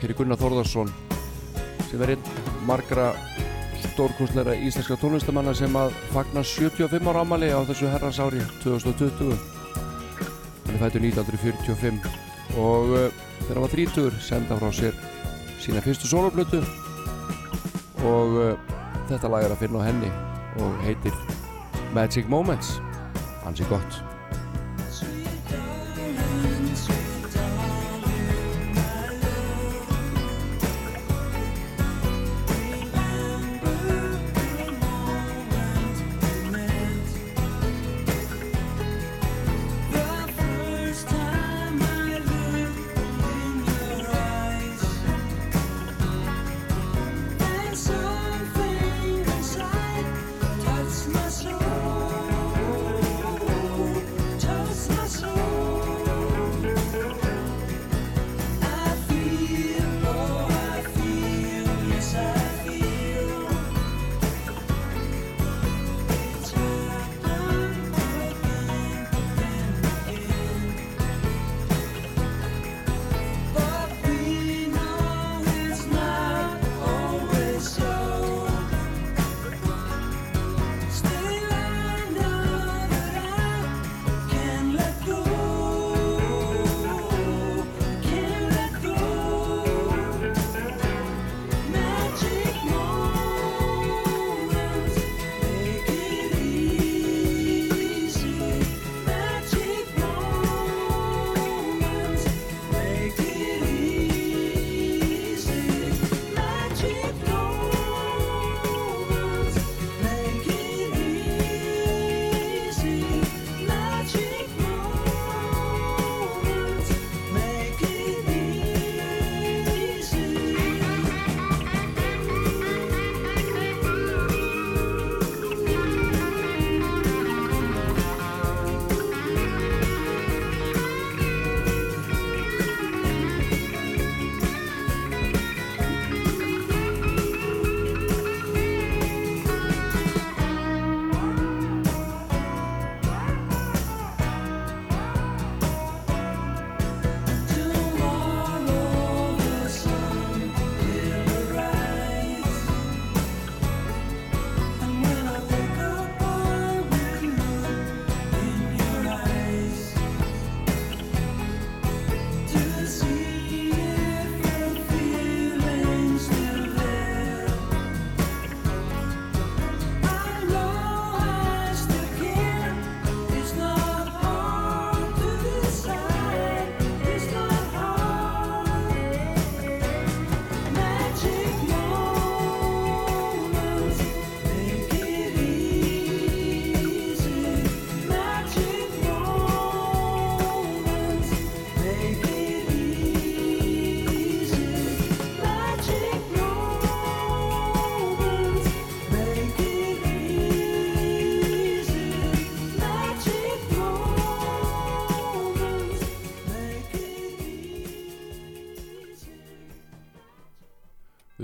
Hér er Gunnar Þórðarsson sem er einn margra stórkunstleira íslenska tónlistamanna sem að fagna 75 ára ámali á þessu herrans ári 2020 hann er fættur 1945 og uh, þegar hann var 30 senda frá sér sína fyrstu soloplötu og uh, þetta lag er að finna á henni og heitir Magic Moments. Hansi gott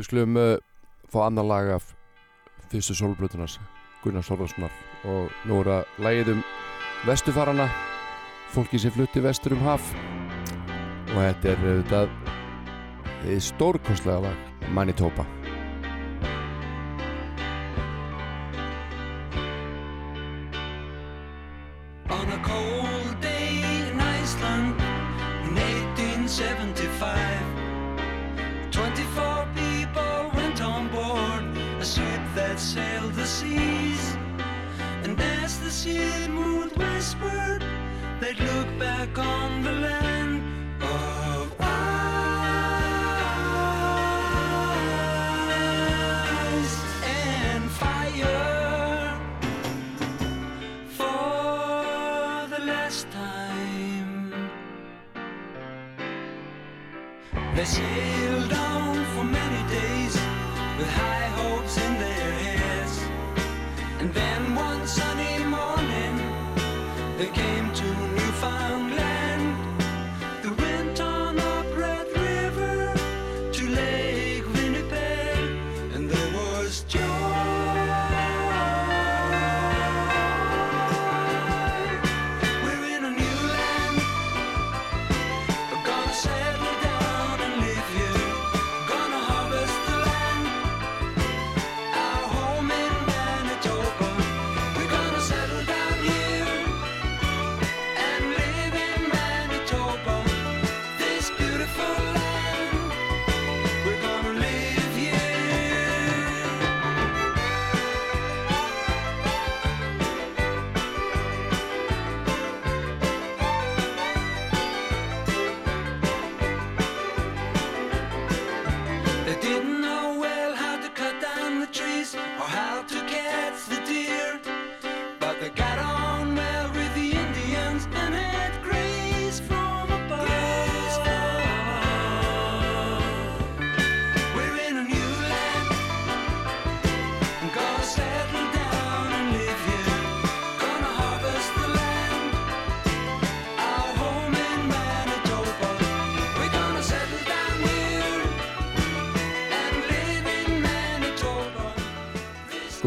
Við skulum uh, fá annar lag af fyrstu solblötunars Gunnar Þorvarssonar og nú er að lagið um vestufarana fólki sem flutti vestur um haf. Og þetta er auðvitað stórkostlega lag Manitoba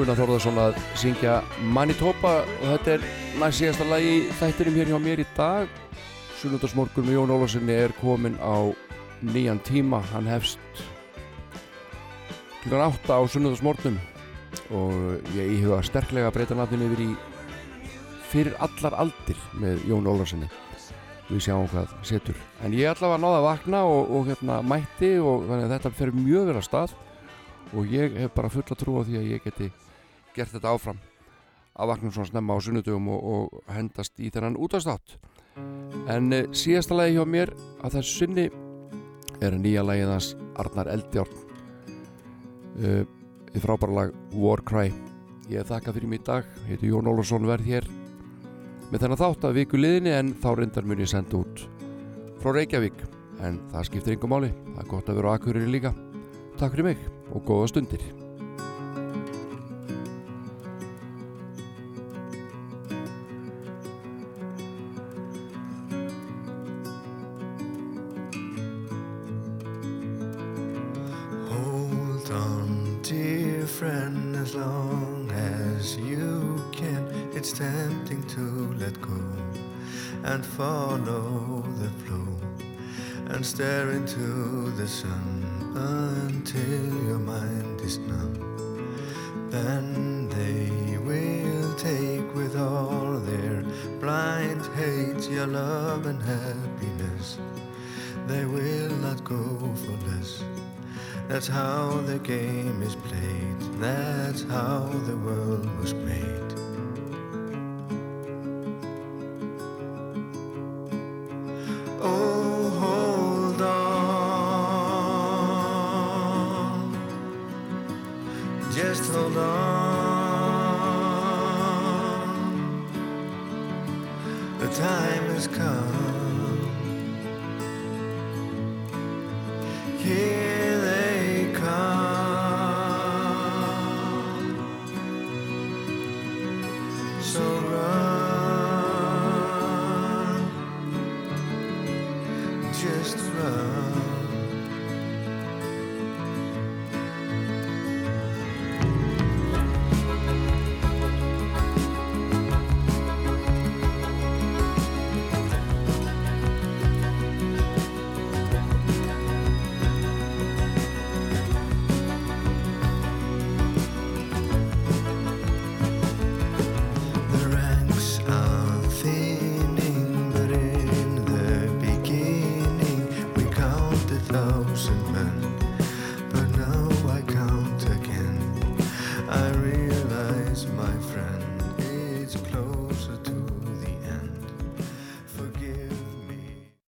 Gunnar Þórðarsson að syngja Manitoba og þetta er næst síðasta lagi í þættinum hér hjá mér í dag. Sunnundarsmorgun með Jón Ólafssoni er komin á nýjan tíma. Hann hefst klukkan 8 á Sunnundarsmorgun og ég íhuga sterklega að breyta nafninu yfir í fyrir allar aldir með Jón Ólafssoni við sjáum hvað setur. En ég að náða að vakna og, og hérna mætti og þannig að þetta fer mjög vel að stað og ég hef bara fulla trú á því að ég geti gert þetta áfram að vakna svona snemma á sunnudugum og, og hendast í þennan útastátt en e, síðasta lagi hjá mér að þessu sinni er nýja lagið hans Arnar Eldjárn. E, í frábæra lag Warcry ég þakka fyrir mig í dag, heiti Jón Ólafsson verð hér með þennan þátt að viku liðinni en þá reyndar mun ég senda út frá Reykjavík. En það skiptir yngur máli, það er gott að vera á Akureyri líka. Takk fyrir mig og góða stundir as long as you can. It's tempting to let go and follow the flow and stare into the sun until your mind is numb. Then they will take with all their blind hate your love and happiness. They will not go for less. That's how the game is played. That's how the world was made.